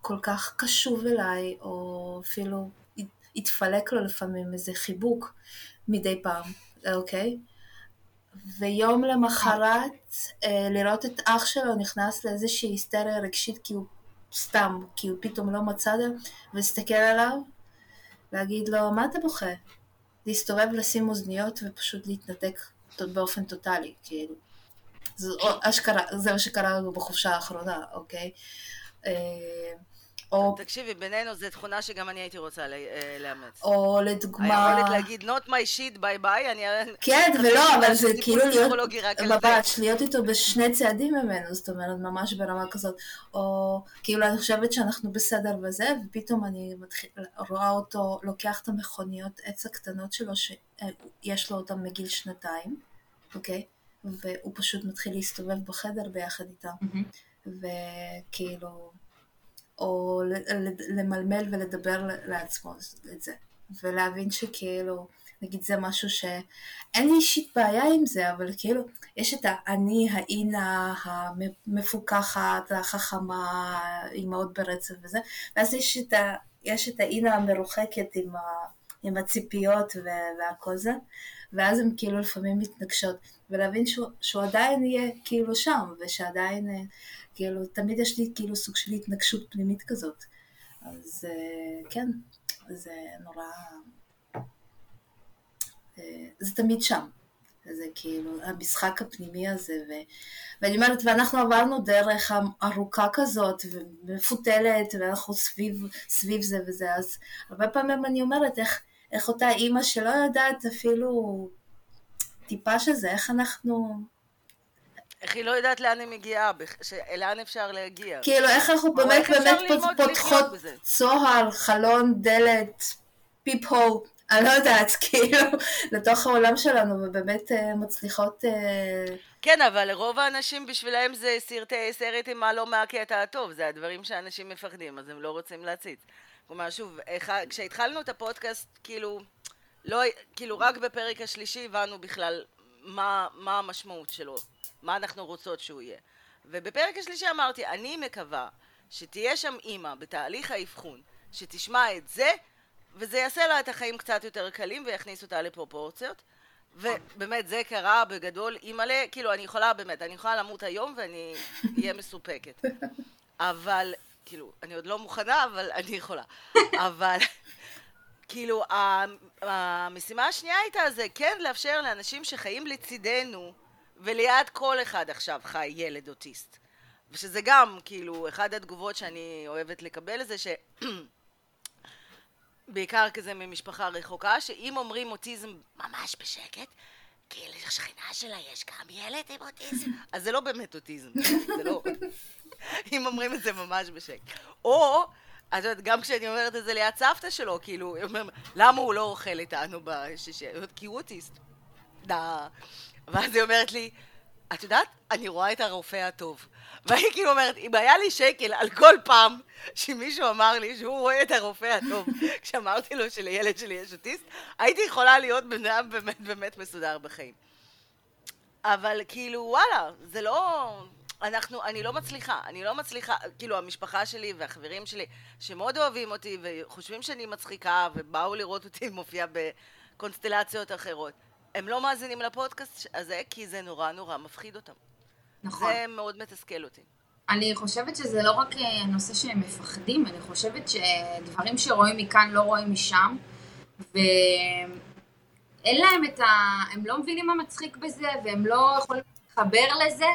כל כך קשוב אליי, או אפילו יתפלק לו לפעמים איזה חיבוק מדי פעם, אוקיי? ויום למחרת אה, לראות את אח שלו נכנס לאיזושהי היסטריה רגשית כי הוא סתם, כי הוא פתאום לא מצא זה, ולהסתכל עליו, להגיד לו, מה אתה בוכה? להסתובב, לשים אוזניות ופשוט להתנתק באופן טוטאלי, כאילו. זה, אשכרה, זה מה שקרה לנו בחופשה האחרונה, אוקיי? אה, או... תקשיבי, בינינו זו תכונה שגם אני הייתי רוצה אה, לאמץ. או לדוגמה... היכולת להגיד not my shit ביי ביי, אני... כן, ולא, אבל זה כאילו להיות... ממש, להיות איתו בשני צעדים ממנו, זאת אומרת, ממש ברמה כזאת. או כאילו, אני חושבת שאנחנו בסדר בזה, ופתאום אני מתחיל, רואה אותו לוקח את המכוניות עץ הקטנות שלו, שיש לו אותן מגיל שנתיים, אוקיי? והוא פשוט מתחיל להסתובב בחדר ביחד איתם. וכאילו... או למלמל ולדבר לעצמו את זה, ולהבין שכאילו, נגיד זה משהו שאין לי אישית בעיה עם זה, אבל כאילו, יש את האני, האינה, המפוקחת, החכמה, אימהות ברצף וזה, ואז יש את, ה, יש את האינה המרוחקת עם, ה, עם הציפיות והכל זה, ואז הן כאילו לפעמים מתנגשות, ולהבין שהוא, שהוא עדיין יהיה כאילו שם, ושעדיין כאילו, תמיד יש לי כאילו סוג של התנגשות פנימית כזאת. אז אה, כן, זה נורא... אה, זה תמיד שם. זה כאילו המשחק הפנימי הזה, ו... ואני אומרת, ואנחנו עברנו דרך ארוכה כזאת, ומפותלת, ואנחנו סביב, סביב זה וזה, אז הרבה פעמים אני אומרת, איך, איך אותה אימא שלא יודעת אפילו טיפה שזה, איך אנחנו איך היא לא יודעת לאן היא מגיעה, לאן אפשר להגיע. כאילו, איך אנחנו באמת באמת פותחות צוהר, חלון, דלת, פיפ הו, אני לא יודעת, כאילו, לתוך העולם שלנו, ובאמת אה, מצליחות... אה, כן, אבל לרוב האנשים בשבילם זה סרטי, סרט עם מה לא מהקטע הטוב, זה הדברים שאנשים מפחדים, אז הם לא רוצים להציץ. כלומר, שוב, כשהתחלנו את הפודקאסט, כאילו, לא, כאילו, רק בפרק השלישי הבנו בכלל מה, מה המשמעות שלו. מה אנחנו רוצות שהוא יהיה. ובפרק השלישי אמרתי, אני מקווה שתהיה שם אימא בתהליך האבחון, שתשמע את זה, וזה יעשה לה את החיים קצת יותר קלים ויכניס אותה לפרופורציות. ובאמת זה קרה בגדול, אימא'לה, כאילו אני יכולה באמת, אני יכולה למות היום ואני אהיה מסופקת. אבל, כאילו, אני עוד לא מוכנה, אבל אני יכולה. אבל, כאילו, המשימה השנייה הייתה זה כן לאפשר לאנשים שחיים לצידנו וליד כל אחד עכשיו חי ילד אוטיסט. ושזה גם, כאילו, אחת התגובות שאני אוהבת לקבל זה ש... בעיקר כזה ממשפחה רחוקה, שאם אומרים אוטיזם ממש בשקט, כי לשכנה שלה יש גם ילד עם אוטיזם, אז זה לא באמת אוטיזם, זה לא... אם אומרים את זה ממש בשקט. או את יודעת, גם כשאני אומרת את זה ליד סבתא שלו, כאילו, למה הוא לא אוכל איתנו בשישי? כי הוא אוטיסט. דה. ואז היא אומרת לי, את יודעת, אני רואה את הרופא הטוב. והיא כאילו אומרת, אם היה לי שקל על כל פעם שמישהו אמר לי שהוא רואה את הרופא הטוב, כשאמרתי לו שלילד שלי יש אוטיסט, הייתי יכולה להיות בן אדם באמת באמת מסודר בחיים. אבל כאילו, וואלה, זה לא... אנחנו, אני לא מצליחה, אני לא מצליחה, כאילו המשפחה שלי והחברים שלי שמאוד אוהבים אותי וחושבים שאני מצחיקה ובאו לראות אותי מופיעה בקונסטלציות אחרות, הם לא מאזינים לפודקאסט הזה כי זה נורא נורא מפחיד אותם. נכון. זה מאוד מתסכל אותי. אני חושבת שזה לא רק אה, נושא שהם מפחדים, אני חושבת שדברים שרואים מכאן לא רואים משם, ואין להם את ה... הם לא מבינים מה מצחיק בזה, והם לא יכולים להתחבר לזה,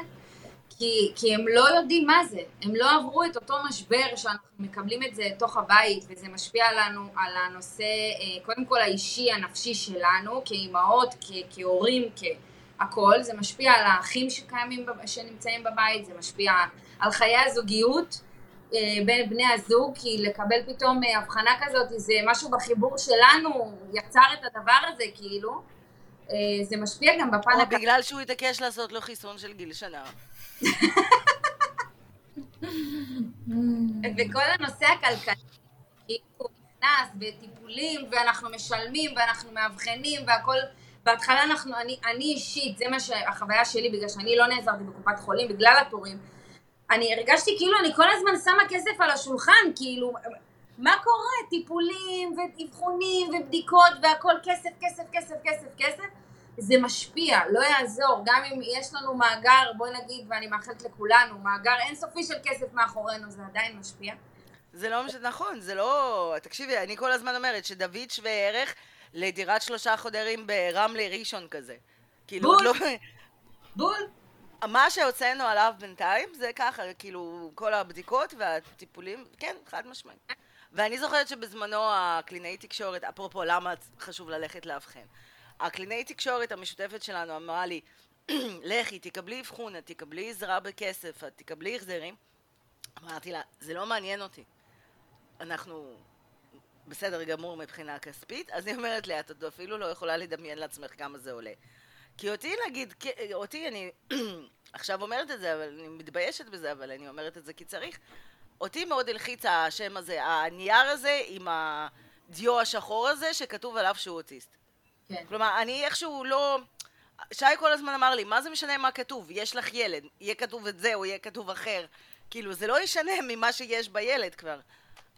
כי, כי הם לא יודעים מה זה, הם לא עברו את אותו משבר שאנחנו מקבלים את זה תוך הבית, וזה משפיע לנו על הנושא, אה, קודם כל האישי, הנפשי שלנו, כאימהות, כהורים, כ... הכל, זה משפיע על האחים שקיימים, שנמצאים בבית, זה משפיע על חיי הזוגיות אה, בין בני הזוג, כי לקבל פתאום אה, הבחנה כזאת, זה משהו בחיבור שלנו יצר את הדבר הזה, כאילו, זה משפיע גם בפן... או בגלל שהוא התעקש לעשות לו חיסון של גיל שנה. וכל הנושא הכלכלי, כאילו, נכנס בטיפולים, ואנחנו משלמים, ואנחנו מאבחנים, והכל... בהתחלה אנחנו, אני, אני אישית, זה מה שהחוויה שלי, בגלל שאני לא נעזרתי בקופת חולים, בגלל התורים, אני הרגשתי כאילו אני כל הזמן שמה כסף על השולחן, כאילו, מה קורה? טיפולים ואבחונים ובדיקות והכל כסף, כסף, כסף, כסף, כסף. זה משפיע, לא יעזור, גם אם יש לנו מאגר, בואי נגיד, ואני מאחלת לכולנו, מאגר אינסופי של כסף מאחורינו, זה עדיין משפיע. זה לא משנה, נכון, זה לא... תקשיבי, אני כל הזמן אומרת שדוד שווה ערך לדירת שלושה חודרים ברמלה ראשון כזה. כאילו, בול. לא... בול. מה שהוצאנו עליו בינתיים זה ככה, כאילו, כל הבדיקות והטיפולים, כן, חד משמעי. ואני זוכרת שבזמנו הקלינאי תקשורת, אפרופו למה חשוב ללכת לאבחן, הקלינאי תקשורת המשותפת שלנו אמרה לי, לכי, תקבלי אבחון, את תקבלי עזרה בכסף, את תקבלי החזרים. אמרתי לה, זה לא מעניין אותי. אנחנו בסדר גמור מבחינה כספית, אז היא אומרת לי, את אפילו לא יכולה לדמיין לעצמך כמה זה עולה. כי אותי נגיד, אותי אני עכשיו אומרת את זה, אבל אני מתביישת בזה, אבל אני אומרת את זה כי צריך. אותי מאוד הלחיץ השם הזה, הנייר הזה עם הדיו השחור הזה שכתוב עליו שהוא אוטיסט. כן. כלומר, אני איכשהו לא... שי כל הזמן אמר לי, מה זה משנה מה כתוב? יש לך ילד, יהיה כתוב את זה או יהיה כתוב אחר. כאילו, זה לא ישנה ממה שיש בילד כבר.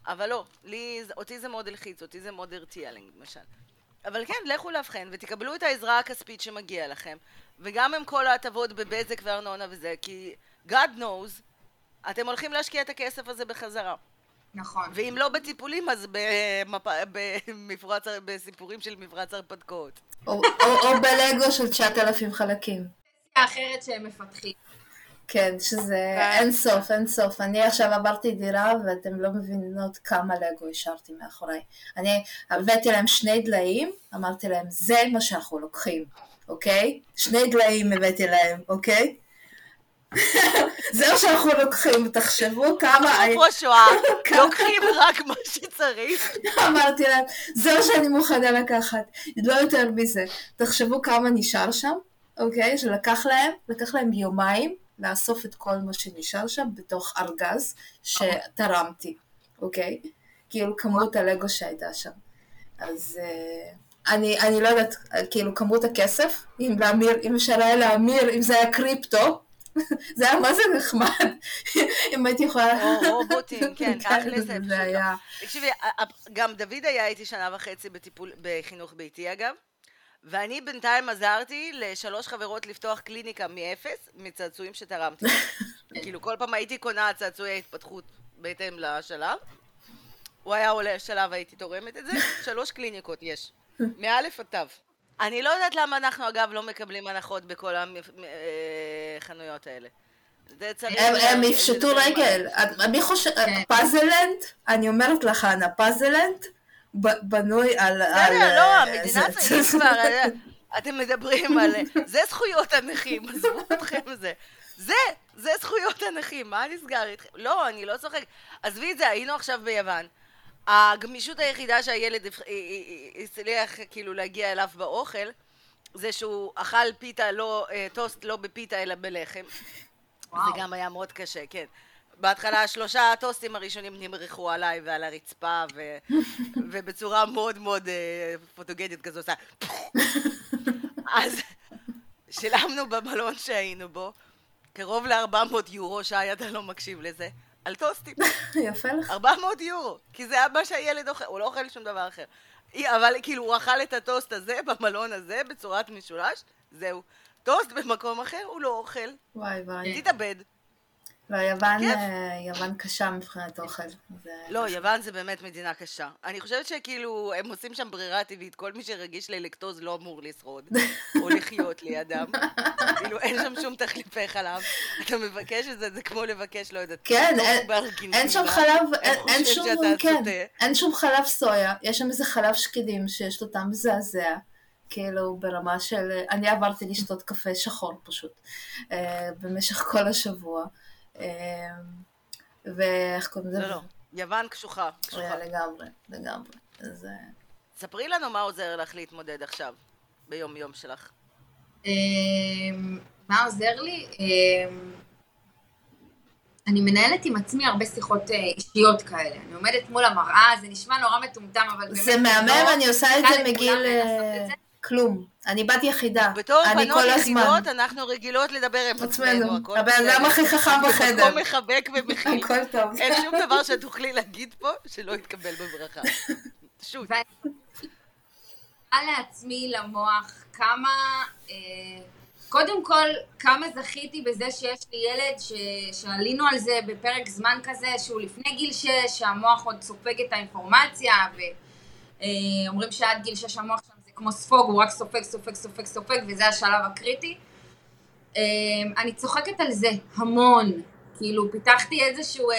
אבל לא, לי, אותי זה מאוד הלחיץ, אותי זה מאוד הרתיע למשל. אבל כן, לכו לאבחן ותקבלו את העזרה הכספית שמגיע לכם, וגם עם כל ההטבות בבזק וארנונה וזה, כי God knows, אתם הולכים להשקיע את הכסף הזה בחזרה. נכון. ואם לא בטיפולים, אז במפ... במפרץ... בסיפורים של מפרץ הרפתקאות. או, או, או בלגו של 9,000 חלקים. אחרת שהם מפתחים. כן, שזה אין סוף, אין סוף. אני עכשיו עברתי דירה ואתם לא מבינות כמה לגו השארתי מאחוריי. אני הבאתי להם שני דליים, אמרתי להם, זה מה שאנחנו לוקחים, אוקיי? שני דליים הבאתי להם, אוקיי? זה מה שאנחנו לוקחים, תחשבו כמה... אפרופו שואה, לוקחים רק מה שצריך. אמרתי להם, זה מה שאני מוכנה לקחת, לא יותר מזה. תחשבו כמה נשאר שם, אוקיי? שלקח להם, לקח להם יומיים. לאסוף את כל מה שנשאר שם בתוך ארגז שתרמתי, אוקיי? כאילו כמות הלגו שהייתה שם. אז uh, אני, אני לא יודעת, כאילו כמות הכסף, אם להמיר, אם אפשר היה להמיר, אם זה היה קריפטו, זה היה מה זה נחמד, אם הייתי יכולה... או רובוטים, כן, תכל'ס זה היה. תקשיבי, גם דוד היה איתי שנה וחצי בטיפול, בחינוך ביתי אגב. ואני בינתיים עזרתי לשלוש חברות לפתוח קליניקה מאפס, מצעצועים שתרמתי. כאילו כל פעם הייתי קונה צעצועי התפתחות בהתאם לשלב. הוא היה עולה שלב, הייתי תורמת את זה. שלוש קליניקות יש. מאלף עד תו. אני לא יודעת למה אנחנו אגב לא מקבלים הנחות בכל החנויות האלה. הם יפשטו רגל. אני חושבת, כן. פאזלנד, אני אומרת לך, אנה, פאזלנד, בנוי על... בסדר, לא, המדינה צריך כבר, אתם מדברים על... זה זכויות הנכים, עזבו אתכם זה. זה, זה זכויות הנכים, מה נסגר איתכם? לא, אני לא צוחק. עזבי את זה, היינו עכשיו ביוון. הגמישות היחידה שהילד אה, אה, אה, הצליח כאילו להגיע אליו באוכל, זה שהוא אכל פיתה, לא, טוסט לא בפיתה אלא בלחם. וואו. זה גם היה מאוד קשה, כן. בהתחלה שלושה הטוסטים הראשונים נמרחו עליי ועל הרצפה, ו... ובצורה מאוד מאוד פוטוגנית כזו עושה... אז שילמנו במלון שהיינו בו קרוב ל-400 יורו, שי, אתה לא מקשיב לזה, על טוסטים. יפה לך. 400 יורו, כי זה מה שהילד אוכל, הוא לא אוכל שום דבר אחר. אבל כאילו, הוא אכל את הטוסט הזה במלון הזה בצורת משולש, זהו. טוסט במקום אחר הוא לא אוכל, וואי וואי. תתאבד. לא, יוון. אה, יוון קשה מבחינת אוכל. זה- לא, יוון זה באמת מדינה קשה. אני חושבת שכאילו, הם עושים שם ברירה טבעית, כל מי שרגיש ללקטוז לא אמור לשרוד, או לחיות לידם. כאילו, אין שם שום תחליפי חלב. אתה מבקש את זה, זה כמו לבקש, לא יודעת, כן, אין-. אין שם חלב, אין- שום, כן. אין שום חלב סויה, יש שם איזה חלב שקדים שיש לו טעם מזעזע, כאילו ברמה של, אני עברתי לשתות קפה שחור פשוט, אה, במשך כל השבוע, ואיך קוראים לזה? לא, לא, יוון קשוחה, קשוחה. אה, לגמרי, לגמרי. אז אה, ספרי לנו מה עוזר לך להתמודד עכשיו, ביום יום שלך. אמ, מה עוזר לי? אמ, אני מנהלת עם עצמי הרבה שיחות אה, אישיות כאלה. אני עומדת מול המראה, זה נשמע נורא מטומטם, אבל באמת... זה מהמם, לא אני עושה את זה מגיל אה. כלום. אני בת יחידה, בתור בנות כל הזמן. יחידות, אנחנו רגילות לדבר עם עצמנו, הבן אדם. הכי חכם בחדר. במקום מחבק ומכיל. הכל טוב. אין שום דבר שתוכלי להגיד פה שלא יתקבל בברכה. שוט. ואני מראה לעצמי למוח כמה, אה, קודם כל, כמה זכיתי בזה שיש לי ילד ש, שעלינו על זה בפרק זמן כזה, שהוא לפני גיל 6, שהמוח עוד סופג את האינפורמציה, ואומרים שעד גיל 6 המוח כמו ספוג, הוא רק סופג, סופג, סופג, סופג, וזה השלב הקריטי. אה, אני צוחקת על זה המון, כאילו פיתחתי איזשהו... אה,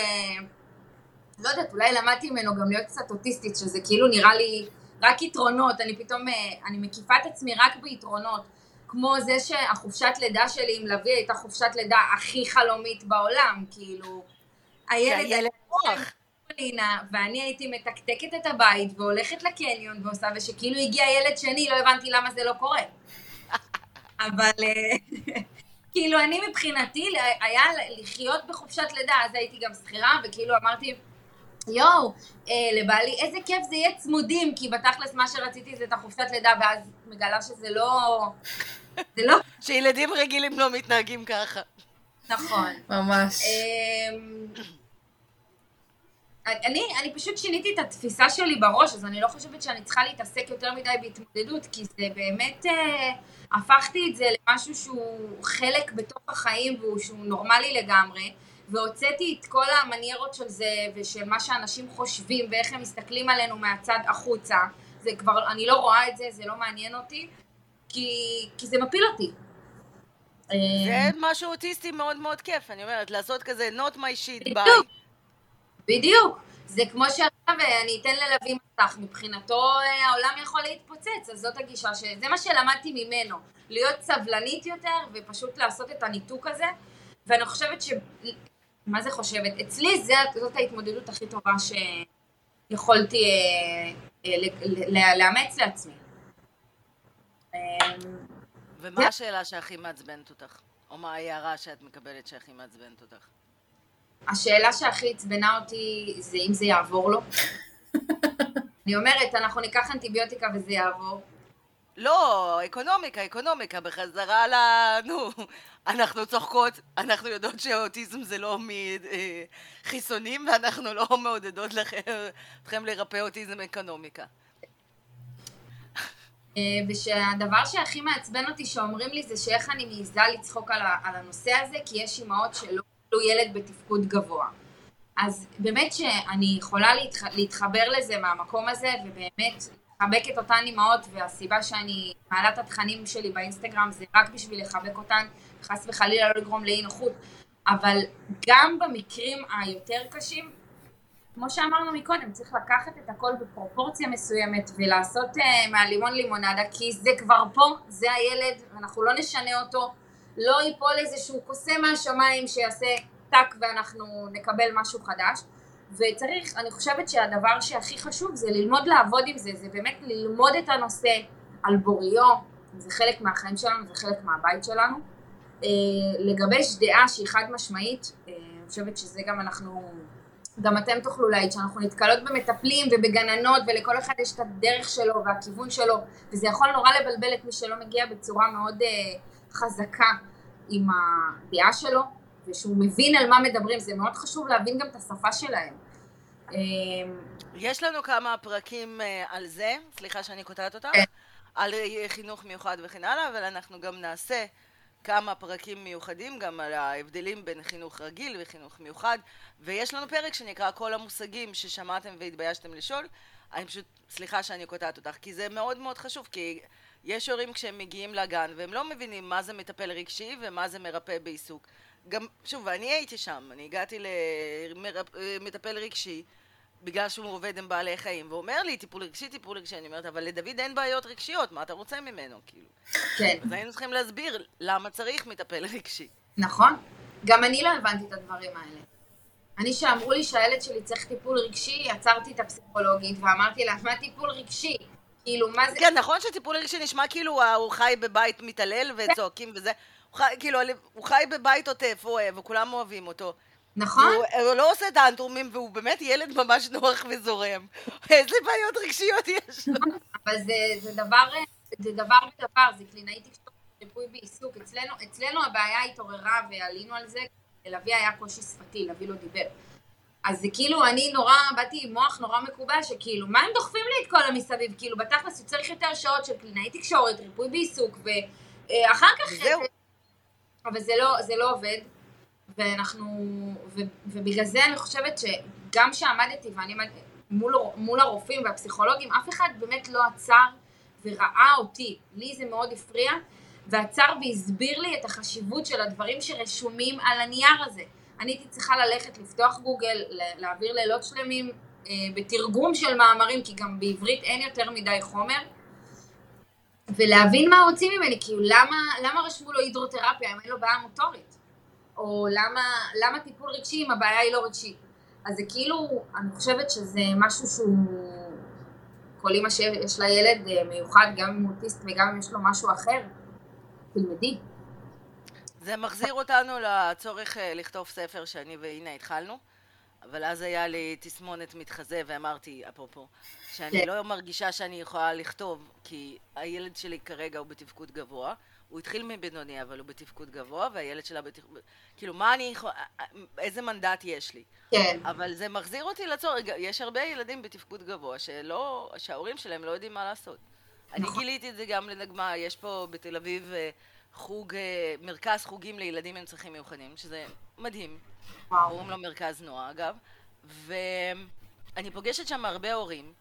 לא יודעת, אולי למדתי ממנו גם להיות קצת אוטיסטית, שזה כאילו נראה לי רק יתרונות, אני פתאום, אה, אני מקיפה את עצמי רק ביתרונות, כמו זה שהחופשת לידה שלי עם לביא הייתה חופשת לידה הכי חלומית בעולם, כאילו, הילד הילד מוח. לינה, ואני הייתי מתקתקת את הבית והולכת לקניון ועושה, ושכאילו הגיע ילד שני, לא הבנתי למה זה לא קורה. אבל אה, כאילו אני מבחינתי היה לחיות בחופשת לידה, אז הייתי גם שכירה, וכאילו אמרתי, יואו, אה, לבעלי, איזה כיף זה יהיה צמודים, כי בתכלס מה שרציתי זה את החופשת לידה, ואז מגלה שזה לא... זה לא שילדים רגילים לא מתנהגים ככה. נכון. ממש. אמ, אני, אני פשוט שיניתי את התפיסה שלי בראש, אז אני לא חושבת שאני צריכה להתעסק יותר מדי בהתמודדות, כי זה באמת, אה, הפכתי את זה למשהו שהוא חלק בתוך החיים והוא שהוא נורמלי לגמרי, והוצאתי את כל המניירות של זה ושל מה שאנשים חושבים ואיך הם מסתכלים עלינו מהצד החוצה. זה כבר, אני לא רואה את זה, זה לא מעניין אותי, כי, כי זה מפיל אותי. זה משהו אוטיסטי מאוד מאוד כיף, אני אומרת, לעשות כזה not my shit, ביי. בדיוק. זה כמו שעכשיו אני אתן ללוי מסך, מבחינתו אה, העולם יכול להתפוצץ, אז זאת הגישה, שזה מה שלמדתי ממנו, להיות סבלנית יותר ופשוט לעשות את הניתוק הזה, ואני חושבת ש... מה זה חושבת? אצלי זה, זאת ההתמודדות הכי טובה שיכולתי אה, אה, ל- ל- לאמץ לעצמי. אה, ומה השאלה שהכי מעצבנת אותך? או מה ההערה שאת מקבלת שהכי מעצבנת אותך? השאלה שהכי עצבנה אותי זה אם זה יעבור לו. אני אומרת, אנחנו ניקח אנטיביוטיקה וזה יעבור. לא, אקונומיקה, אקונומיקה, בחזרה ל... נו, אנחנו צוחקות, אנחנו יודעות שאוטיזם זה לא מחיסונים, ואנחנו לא מעודדות לכם, אתכם לרפא אוטיזם אקונומיקה. אה, ושהדבר שהכי מעצבן אותי שאומרים לי זה שאיך אני מעיזה לצחוק על הנושא הזה, כי יש אימהות שלא קיבלו ילד בתפקוד גבוה. אז באמת שאני יכולה להתח... להתחבר לזה מהמקום הזה, ובאמת לחבק את אותן אימהות, והסיבה שאני מעלה את התכנים שלי באינסטגרם זה רק בשביל לחבק אותן, חס וחלילה לא לגרום לאי נוחות, אבל גם במקרים היותר קשים, כמו שאמרנו מקודם, צריך לקחת את הכל בפרופורציה מסוימת ולעשות uh, מהלימון לימונדה, כי זה כבר פה, זה הילד, ואנחנו לא נשנה אותו, לא ייפול איזשהו קוסם מהשמיים שיעשה טאק ואנחנו נקבל משהו חדש. וצריך, אני חושבת שהדבר שהכי חשוב זה ללמוד לעבוד עם זה, זה באמת ללמוד את הנושא על בוריו, זה חלק מהחיים שלנו, זה חלק מהבית שלנו. אה, לגבש דעה שהיא חד משמעית, אה, אני חושבת שזה גם אנחנו, גם אתם תוכלו להעיד שאנחנו נתקלות במטפלים ובגננות ולכל אחד יש את הדרך שלו והכיוון שלו וזה יכול נורא לבלבל את מי שלא מגיע בצורה מאוד אה, חזקה עם הדעה שלו ושהוא מבין על מה מדברים, זה מאוד חשוב להבין גם את השפה שלהם. יש לנו כמה פרקים על זה, סליחה שאני קוטעת אותך, כן. על חינוך מיוחד וכן הלאה, אבל אנחנו גם נעשה כמה פרקים מיוחדים גם על ההבדלים בין חינוך רגיל וחינוך מיוחד. ויש לנו פרק שנקרא כל המושגים ששמעתם והתביישתם לשאול אני פשוט, סליחה שאני קוטעת אותך כי זה מאוד מאוד חשוב כי יש הורים כשהם מגיעים לגן והם לא מבינים מה זה מטפל רגשי ומה זה מרפא בעיסוק גם, שוב, ואני הייתי שם, אני הגעתי למטפל רגשי בגלל שהוא עובד עם בעלי חיים, ואומר לי, טיפול רגשי, טיפול רגשי, אני אומרת, אבל לדוד אין בעיות רגשיות, מה אתה רוצה ממנו, כאילו? כן. אז היינו צריכים להסביר למה צריך מטפל רגשי. נכון. גם אני לא הבנתי את הדברים האלה. אני, שאמרו לי שהילד שלי צריך טיפול רגשי, עצרתי את הפסיכולוגית ואמרתי לה, מה טיפול רגשי? כאילו, מה זה... כן, נכון שטיפול רגשי נשמע כאילו הוא חי בבית מתעלל וצועקים וזה. הוא חי, כאילו, הוא חי בבית עוטף, הוא אוהב, וכולם אוהבים אותו. נכון. הוא, הוא לא עושה טנטרומים, והוא באמת ילד ממש נוח וזורם. איזה בעיות רגשיות יש לו. אבל זה, זה דבר, זה דבר בדבר, זה קלינאי תקשורת, ריפוי בעיסוק. אצלנו, אצלנו הבעיה התעוררה ועלינו על זה, לוי היה קושי שפתי, לוי לא דיבר. אז זה כאילו, אני נורא, באתי עם מוח נורא מקובע, שכאילו, מה הם דוחפים לי את כל המסביב? כאילו, בתכלס הוא צריך יותר שעות של קלינאי תקשורת, ריפוי בעיסוק, ואחר כך... זהו. אבל זה לא, זה לא עובד. ואנחנו, ו, ובגלל זה אני חושבת שגם שעמדתי ואני עמדתי מול, מול הרופאים והפסיכולוגים, אף אחד באמת לא עצר וראה אותי. לי זה מאוד הפריע, ועצר והסביר לי את החשיבות של הדברים שרשומים על הנייר הזה. אני הייתי צריכה ללכת, לפתוח גוגל, להעביר לילות שלמים אה, בתרגום של מאמרים, כי גם בעברית אין יותר מדי חומר, ולהבין מה רוצים ממני, כאילו למה, למה רשמו לו הידרותרפיה אם אין לו בעיה מוטורית? או למה, למה טיפול רגשי אם הבעיה היא לא רגשית. אז זה כאילו, אני חושבת שזה משהו שהוא, כל אימא שיש לה ילד אה, מיוחד, גם אם אוטיסט וגם אם יש לו משהו אחר, תלמדי. זה מחזיר אותנו לצורך אה, לכתוב ספר שאני והנה התחלנו, אבל אז היה לי תסמונת מתחזה ואמרתי, אפרופו, שאני כן. לא מרגישה שאני יכולה לכתוב, כי הילד שלי כרגע הוא בתפקוד גבוה, הוא התחיל מבינוני, אבל הוא בתפקוד גבוה, והילד שלה בתפקוד... כאילו, מה אני יכול... איזה מנדט יש לי? כן. אבל זה מחזיר אותי לצורך, יש הרבה ילדים בתפקוד גבוה שלא... שההורים שלהם לא יודעים מה לעשות. אני נכון. גיליתי את זה גם לנגמה, יש פה בתל אביב אה, חוג, אה, מרכז חוגים לילדים עם צרכים מיוחדים, שזה מדהים. קוראים לו מרכז נועה, אגב. ואני פוגשת שם הרבה הורים.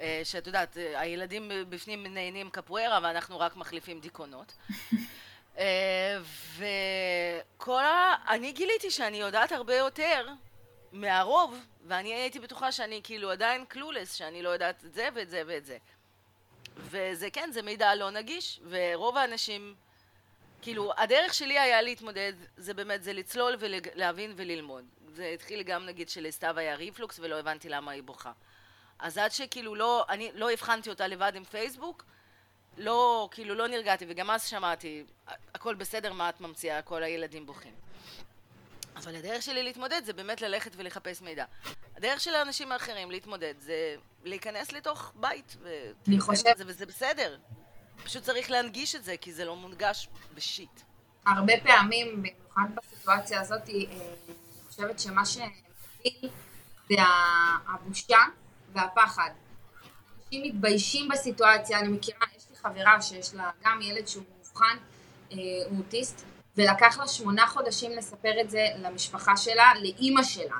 אה, שאת יודעת, אה, הילדים בפנים נהנים קפוארה ואנחנו רק מחליפים דיכאונות. וכל ה... אני גיליתי שאני יודעת הרבה יותר מהרוב, ואני הייתי בטוחה שאני כאילו עדיין קלולס, שאני לא יודעת את זה ואת זה ואת זה. וזה כן, זה מידע לא נגיש, ורוב האנשים, כאילו, הדרך שלי היה להתמודד, זה באמת, זה לצלול ולהבין וללמוד. זה התחיל גם נגיד שלסתיו היה ריפלוקס ולא הבנתי למה היא בוכה. אז עד שכאילו לא, אני לא הבחנתי אותה לבד עם פייסבוק, לא, כאילו לא נרגעתי, וגם אז שמעתי, הכל בסדר, מה את ממציאה, כל הילדים בוכים. אבל הדרך שלי להתמודד זה באמת ללכת ולחפש מידע. הדרך של האנשים האחרים להתמודד זה להיכנס לתוך בית, אני חושבת... וזה בסדר. פשוט צריך להנגיש את זה, כי זה לא מונגש בשיט. הרבה פעמים, במיוחד בסיטואציה הזאת, אה, אני חושבת שמה שמביא זה הבושה והפחד. אנשים מתביישים בסיטואציה, אני מכירה, יש לי חברה שיש לה גם ילד שהוא מאובחן, אה, הוא אוטיסט, ולקח לה שמונה חודשים לספר את זה למשפחה שלה, לאימא שלה.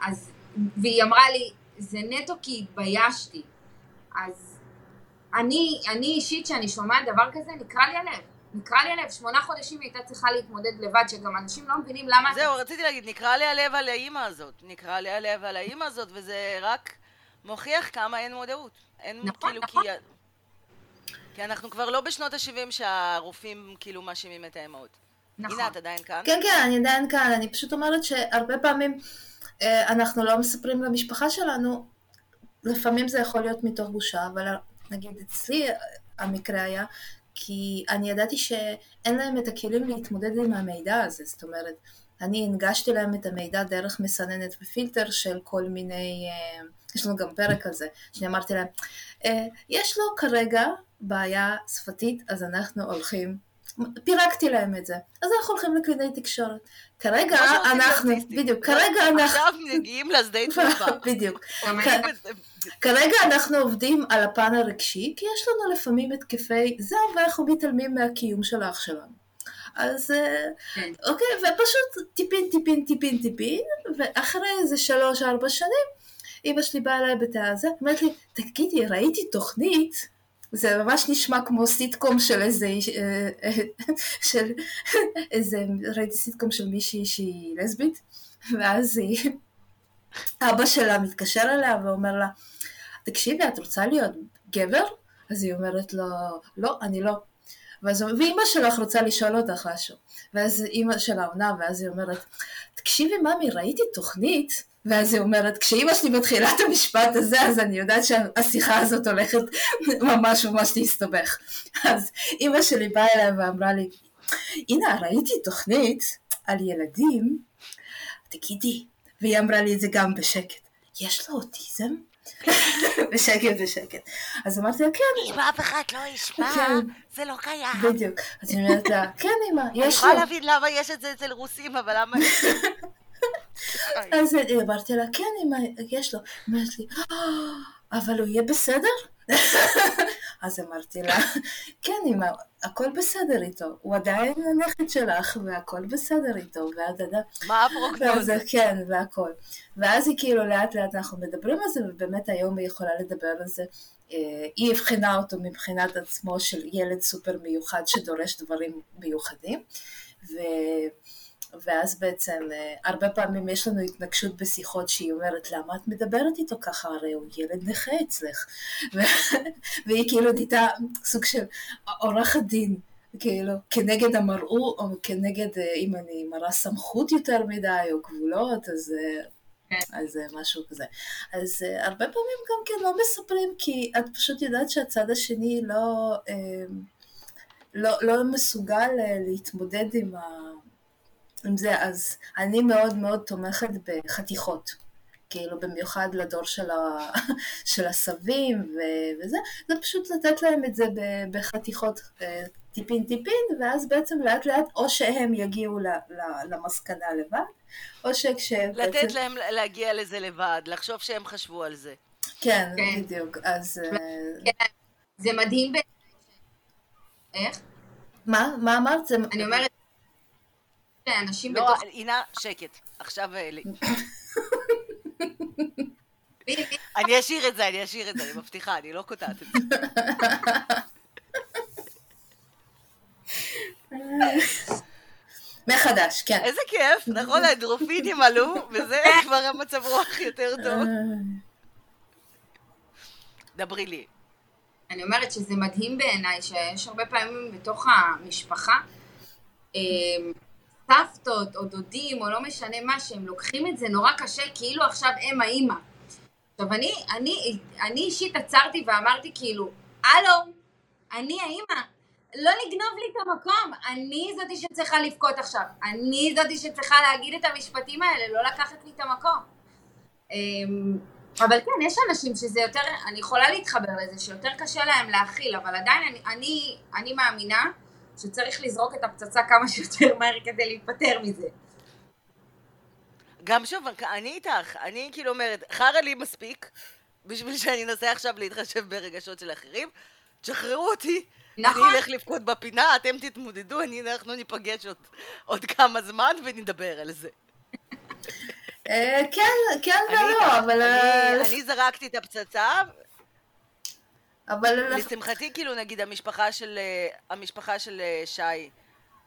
אז, והיא אמרה לי, זה נטו כי התביישתי. אז אני, אני אישית, כשאני שומעת דבר כזה, נקרע לי הלב. נקרע לי הלב, שמונה חודשים היא הייתה צריכה להתמודד לבד, שגם אנשים לא מבינים למה... זהו, רציתי להגיד, נקרע לי הלב על האימא הזאת. נקרע לי הלב על האימא הזאת, וזה רק מוכיח כמה אין מודעות. אין נכון, כאילו נכון. כי... כי אנחנו כבר לא בשנות ה-70 שהרופאים כאילו מאשימים את האימהות. נכון. הנה, את עדיין כאן? כן, כן, אני עדיין כאן, אני פשוט אומרת שהרבה פעמים אה, אנחנו לא מספרים למשפחה שלנו, לפעמים זה יכול להיות מתוך בושה, אבל נגיד אצלי המקרה היה, כי אני ידעתי שאין להם את הכלים להתמודד עם המידע הזה, זאת אומרת, אני הנגשתי להם את המידע דרך מסננת ופילטר של כל מיני, אה, יש לנו גם פרק על זה, שאני אמרתי להם, אה, יש לו כרגע בעיה שפתית, אז אנחנו הולכים פירקתי להם את זה. אז אנחנו הולכים לקלינאי תקשורת. כרגע כמו שעושים אנחנו, לאוטיסטים. בדיוק, כרגע אנחנו... עכשיו מגיעים לשדה תעופה. בדיוק. כרגע אנחנו עובדים על הפן הרגשי, כי יש לנו לפעמים התקפי זעם ואנחנו מתעלמים מהקיום של האח שלנו. אז אה, כן. אוקיי, ופשוט טיפין טיפין טיפין טיפין, ואחרי איזה שלוש ארבע שנים, אמא שלי באה אליי בתא הזה, אומרת לי, תגידי, ראיתי תוכנית, זה ממש נשמע כמו סיטקום של איזה, אה, אה, של איזה, ראיתי סיטקום של מישהי שהיא לסבית, ואז היא, אבא שלה מתקשר אליה ואומר לה, תקשיבי, את רוצה להיות גבר? אז היא אומרת לו, לא, אני לא. ואז, ואימא שלך רוצה לשאול אותך משהו. ואז אימא שלה עונה, ואז היא אומרת, תקשיבי, ממי, ראיתי תוכנית? ואז היא אומרת, כשאימא שלי מתחילה את המשפט הזה, אז אני יודעת שהשיחה הזאת הולכת ממש ממש להסתבך. אז אימא שלי באה אליי ואמרה לי, הנה, ראיתי תוכנית על ילדים, תגידי, והיא אמרה לי את זה גם בשקט, יש לו אוטיזם? בשקט בשקט. אז אמרתי לה, כן, אם אף אחד לא ישמע, כן. זה לא קיים. בדיוק. אז היא אומרת לה, כן אמא, אני יש לו. יכולה להבין למה יש את זה אצל רוסים, אבל למה... אז אמרתי לה, כן אמא, יש לו. אומרת לי, "אה, אבל הוא יהיה בסדר? אז אמרתי לה, כן אמא, הכל בסדר איתו. הוא עדיין הנכד שלך, והכל בסדר איתו, ואת יודעת... מה הפרוגנוזה? כן, והכל. ואז היא כאילו לאט לאט אנחנו מדברים על זה, ובאמת היום היא יכולה לדבר על זה. אה, היא הבחינה אותו מבחינת עצמו של ילד סופר מיוחד שדורש דברים מיוחדים. ו... ואז בעצם אה, הרבה פעמים יש לנו התנגשות בשיחות שהיא אומרת למה את מדברת איתו ככה הרי הוא ילד נכה אצלך. והיא כאילו נהייתה סוג של עורכת דין כאילו כנגד המראו או כנגד אה, אם אני מראה סמכות יותר מדי או גבולות אז, אה, כן. אז משהו כזה אז הרבה פעמים גם כן לא מספרים כי את פשוט יודעת שהצד השני לא לא, לא מסוגל להתמודד עם, ה, עם זה, אז אני מאוד מאוד תומכת בחתיכות. כאילו במיוחד לדור של, ה... של הסבים ו... וזה, זה פשוט לתת להם את זה בחתיכות אה, טיפין טיפין, ואז בעצם לאט לאט או שהם יגיעו ל... ל... למסקנה לבד, או שכשהם לתת להם להגיע לזה לבד, לחשוב שהם חשבו על זה. כן, כן. בדיוק, אז... אה, זה מדהים ב... איך? מה? מה אמרת? זה... אני אומרת, שאנשים לא, בתוך... עינה, שקט. עכשיו אה, לי. אני אשאיר את זה, אני אשאיר את זה, אני מבטיחה, אני לא קוטעת את זה. מחדש, כן. איזה כיף, נכון? האנדרופינים עלו, וזה כבר המצב רוח יותר טוב. דברי לי. אני אומרת שזה מדהים בעיניי שיש הרבה פעמים בתוך המשפחה אה, סבתות או דודים או לא משנה מה שהם לוקחים את זה נורא קשה כאילו עכשיו הם האימא. עכשיו אני, אני, אני אישית עצרתי ואמרתי כאילו הלו אני האימא לא לגנוב לי את המקום אני זאתי שצריכה לבכות עכשיו אני זאתי שצריכה להגיד את המשפטים האלה לא לקחת לי את המקום. אמ, אבל כן, יש אנשים שזה יותר, אני יכולה להתחבר לזה, שיותר קשה להם להכיל, אבל עדיין אני, אני, אני מאמינה שצריך לזרוק את הפצצה כמה שיותר מהר כדי להיפטר מזה. גם שוב, אני איתך, אני כאילו אומרת, חרא לי מספיק, בשביל שאני אנסה עכשיו להתחשב ברגשות של אחרים, תשחררו אותי, נכון. אני אלך לבכות בפינה, אתם תתמודדו, אני, אנחנו ניפגש עוד, עוד כמה זמן ונדבר על זה. אה, כן, כן ולא, אבל... אה, אני, אני זרקתי את הפצצה, אבל... לשמחתי, כאילו, נגיד, המשפחה של, אה, המשפחה של אה, שי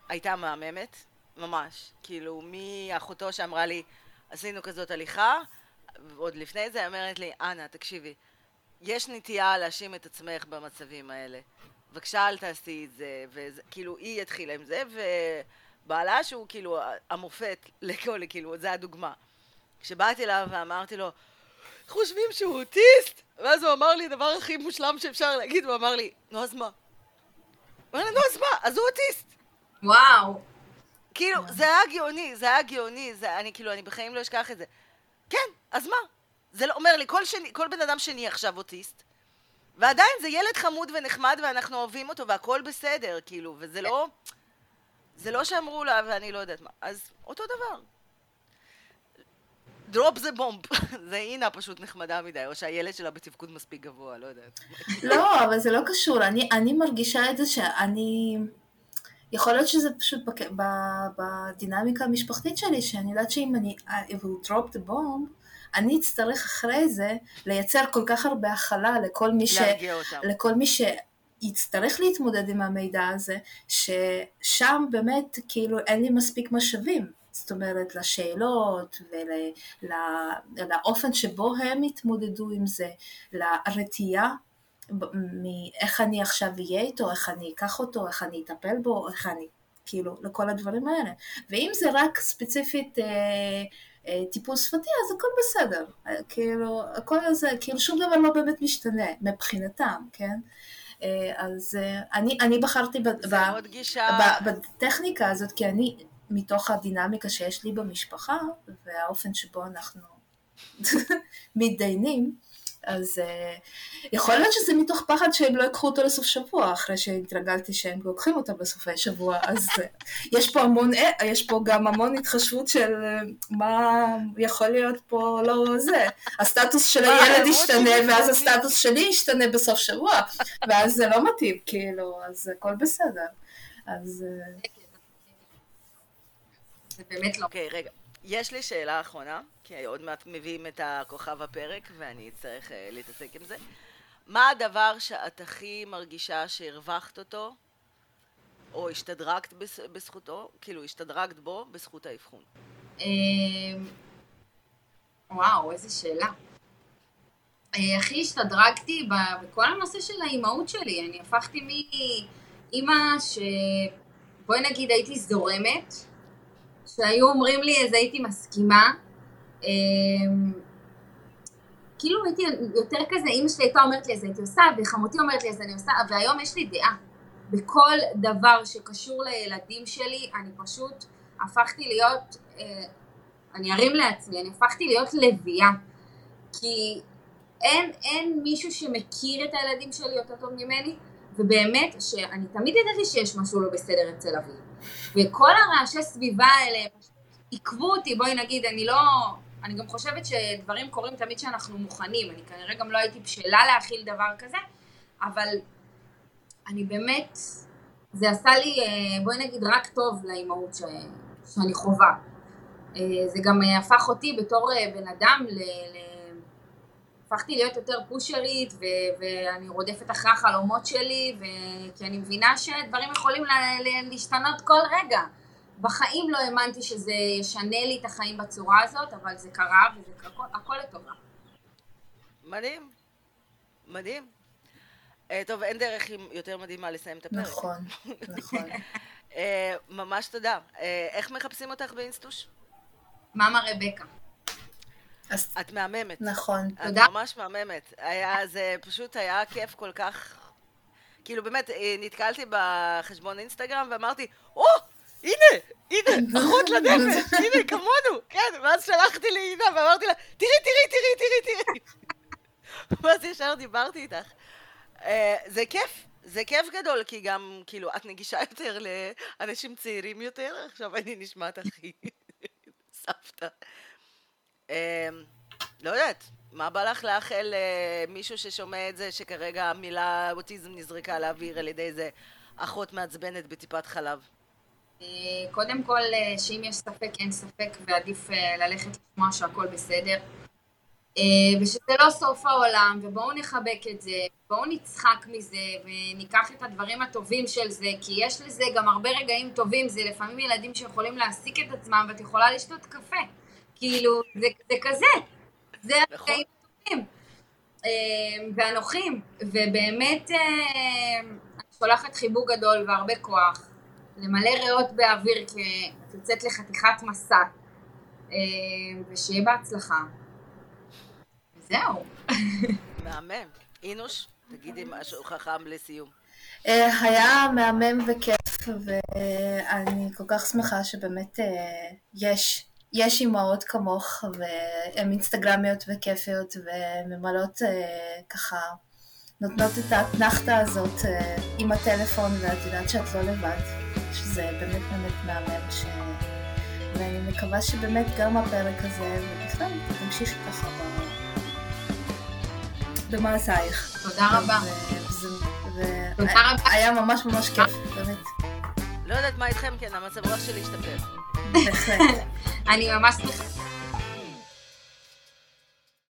הייתה מהממת, ממש. כאילו, מאחותו שאמרה לי, עשינו כזאת הליכה, ועוד לפני זה היא אומרת לי, אנה, תקשיבי, יש נטייה להאשים את עצמך במצבים האלה. בבקשה אל תעשי את זה, וכאילו היא התחילה עם זה, ובעלה שהוא כאילו המופת לכל, כאילו, זה הדוגמה. כשבאתי אליו ואמרתי לו, חושבים שהוא אוטיסט? ואז הוא אמר לי, הדבר הכי מושלם שאפשר להגיד, הוא אמר לי, נו אז מה? הוא אמר לי, נו אז מה? אז הוא אוטיסט. וואו. כאילו, זה היה גאוני, זה היה גאוני, זה, אני כאילו, אני בחיים לא אשכח את זה. כן, אז מה? זה לא, אומר לי, כל, שני, כל בן אדם שני עכשיו אוטיסט, ועדיין זה ילד חמוד ונחמד ואנחנו אוהבים אותו והכל בסדר, כאילו, וזה לא... זה לא שאמרו לה ואני לא יודעת מה. אז אותו דבר. דרופ זה בומב. זה אינה פשוט נחמדה מדי, או שהילד שלה בתפקוד מספיק גבוה, לא יודעת. לא, אבל זה לא קשור. אני, אני מרגישה את זה שאני... יכול להיות שזה פשוט בק... בדינמיקה המשפחתית שלי, שאני יודעת שאם אני... I will drop the bomb, אני אצטרך אחרי זה לייצר כל כך הרבה הכלה לכל מי ש... לכל מי שיצטרך להתמודד עם המידע הזה, ששם באמת כאילו אין לי מספיק משאבים. זאת אומרת, לשאלות ולאופן שבו הם יתמודדו עם זה, לרתיעה מאיך אני עכשיו אהיה איתו, איך אני אקח אותו, איך אני אטפל בו, איך אני, כאילו, לכל הדברים האלה. ואם זה רק ספציפית אה, אה, טיפול שפתי, אז הכל בסדר. אה, כאילו, הכל הזה, כאילו שום דבר לא באמת משתנה מבחינתם, כן? אה, אז אה, אני, אני בחרתי ב, ב, גישה... ב, בטכניקה הזאת, כי אני, מתוך הדינמיקה שיש לי במשפחה, והאופן שבו אנחנו מתדיינים, אז uh, יכול להיות שזה מתוך פחד שהם לא ייקחו אותו לסוף שבוע, אחרי שהתרגלתי שהם לוקחים אותו בסופי שבוע, אז uh, יש פה המון, uh, יש פה גם המון התחשבות של uh, מה יכול להיות פה לא זה. הסטטוס של הילד ישתנה, ואז הסטטוס שלי ישתנה בסוף שבוע, ואז זה לא מתאים, כאילו, אז הכל בסדר. אז... זה באמת לא. אוקיי, רגע. יש לי שאלה אחרונה, כי עוד מעט מביאים את הכוכב הפרק ואני אצטרך uh, להתעסק עם זה. מה הדבר שאת הכי מרגישה שהרווחת אותו, או השתדרגת בזכותו, כאילו השתדרגת בו בזכות האבחון? אמ, וואו, איזה שאלה. אה, הכי השתדרגתי בכל הנושא של האימהות שלי. אני הפכתי מאימא ש... בואי נגיד הייתי זורמת, שהיו אומרים לי אז הייתי מסכימה. אמ, כאילו הייתי יותר כזה, אימא שלי הייתה אומרת לי אז הייתי עושה, וחמותי אומרת לי אז אני עושה, והיום יש לי דעה. בכל דבר שקשור לילדים שלי, אני פשוט הפכתי להיות, אה, אני ארים לעצמי, אני הפכתי להיות לביאה. כי אין, אין מישהו שמכיר את הילדים שלי יותר טוב ממני, ובאמת שאני תמיד ידעתי שיש משהו לא בסדר אצל אבי. וכל הרעשי סביבה האלה עיכבו אותי, בואי נגיד, אני לא... אני גם חושבת שדברים קורים תמיד כשאנחנו מוכנים, אני כנראה גם לא הייתי בשלה להכיל דבר כזה, אבל אני באמת, זה עשה לי, אה, בואי נגיד, רק טוב לאימהות ש... שאני חווה. אה, זה גם הפך אותי בתור אה, בן אדם ל... הפכתי להיות יותר פושרית ו- ואני רודפת אחרי החלומות שלי ו- כי אני מבינה שדברים יכולים לה- להשתנות כל רגע. בחיים לא האמנתי שזה ישנה לי את החיים בצורה הזאת, אבל זה קרה וזה הכל, הכל לטובה. מדהים, מדהים. Uh, טוב, אין דרך יותר מדהימה לסיים את הפרק. נכון, נכון. uh, ממש תודה. Uh, איך מחפשים אותך באינסטוש? מאמה רבקה. אז... את מהממת. נכון. את תודה. את ממש מהממת. היה, זה פשוט היה כיף כל כך... כאילו באמת, אה, נתקלתי בחשבון אינסטגרם ואמרתי, או, oh, הנה, הנה, אחות לנפש, הנה, כמונו, כן, ואז שלחתי לעינה ואמרתי לה, תראי, תראי, תראי, תראי, תראי. ואז ישר דיברתי איתך. Uh, זה כיף, זה כיף גדול, כי גם, כאילו, את נגישה יותר לאנשים צעירים יותר, עכשיו אני נשמעת הכי סבתא. אמ, לא יודעת, מה בא לך לאחל למישהו ששומע את זה, שכרגע המילה אוטיזם נזרקה לאוויר על ידי איזה אחות מעצבנת בטיפת חלב? אה, קודם כל, אה, שאם יש ספק, אין ספק, ועדיף אה, ללכת לשמוע שהכל בסדר. ושזה לא סוף העולם, ובואו נחבק את זה, בואו נצחק מזה, וניקח את הדברים הטובים של זה, כי יש לזה גם הרבה רגעים טובים, זה לפעמים ילדים שיכולים להעסיק את עצמם, ואת יכולה לשתות קפה. כאילו, זה, זה כזה, זה נכון. החיים הטובים אה, והנוחים, ובאמת, אה, אני שולחת חיבוק גדול והרבה כוח, למלא ריאות באוויר כי את יוצאת לחתיכת מסע, אה, ושיהיה בהצלחה. זהו. מהמם. אינוש, תגידי משהו חכם לסיום. אה, היה מהמם וכיף, ואני כל כך שמחה שבאמת אה, יש, יש אימהות כמוך, והן אינסטגרמיות וכיפיות, וממלאות אה, ככה, נותנות את האתנחתא הזאת עם הטלפון, ואת יודעת שאת לא לבד, שזה באמת באמת מהמם, ש... ואני מקווה שבאמת גם הפרק הזה, ובכלל, תמשיכי ככה ב... במעשייך. תודה רבה. והיה ממש ממש כיף, באמת. לא יודעת מה איתכם, כן, המצב רוח שלי השתפר. אני ממש.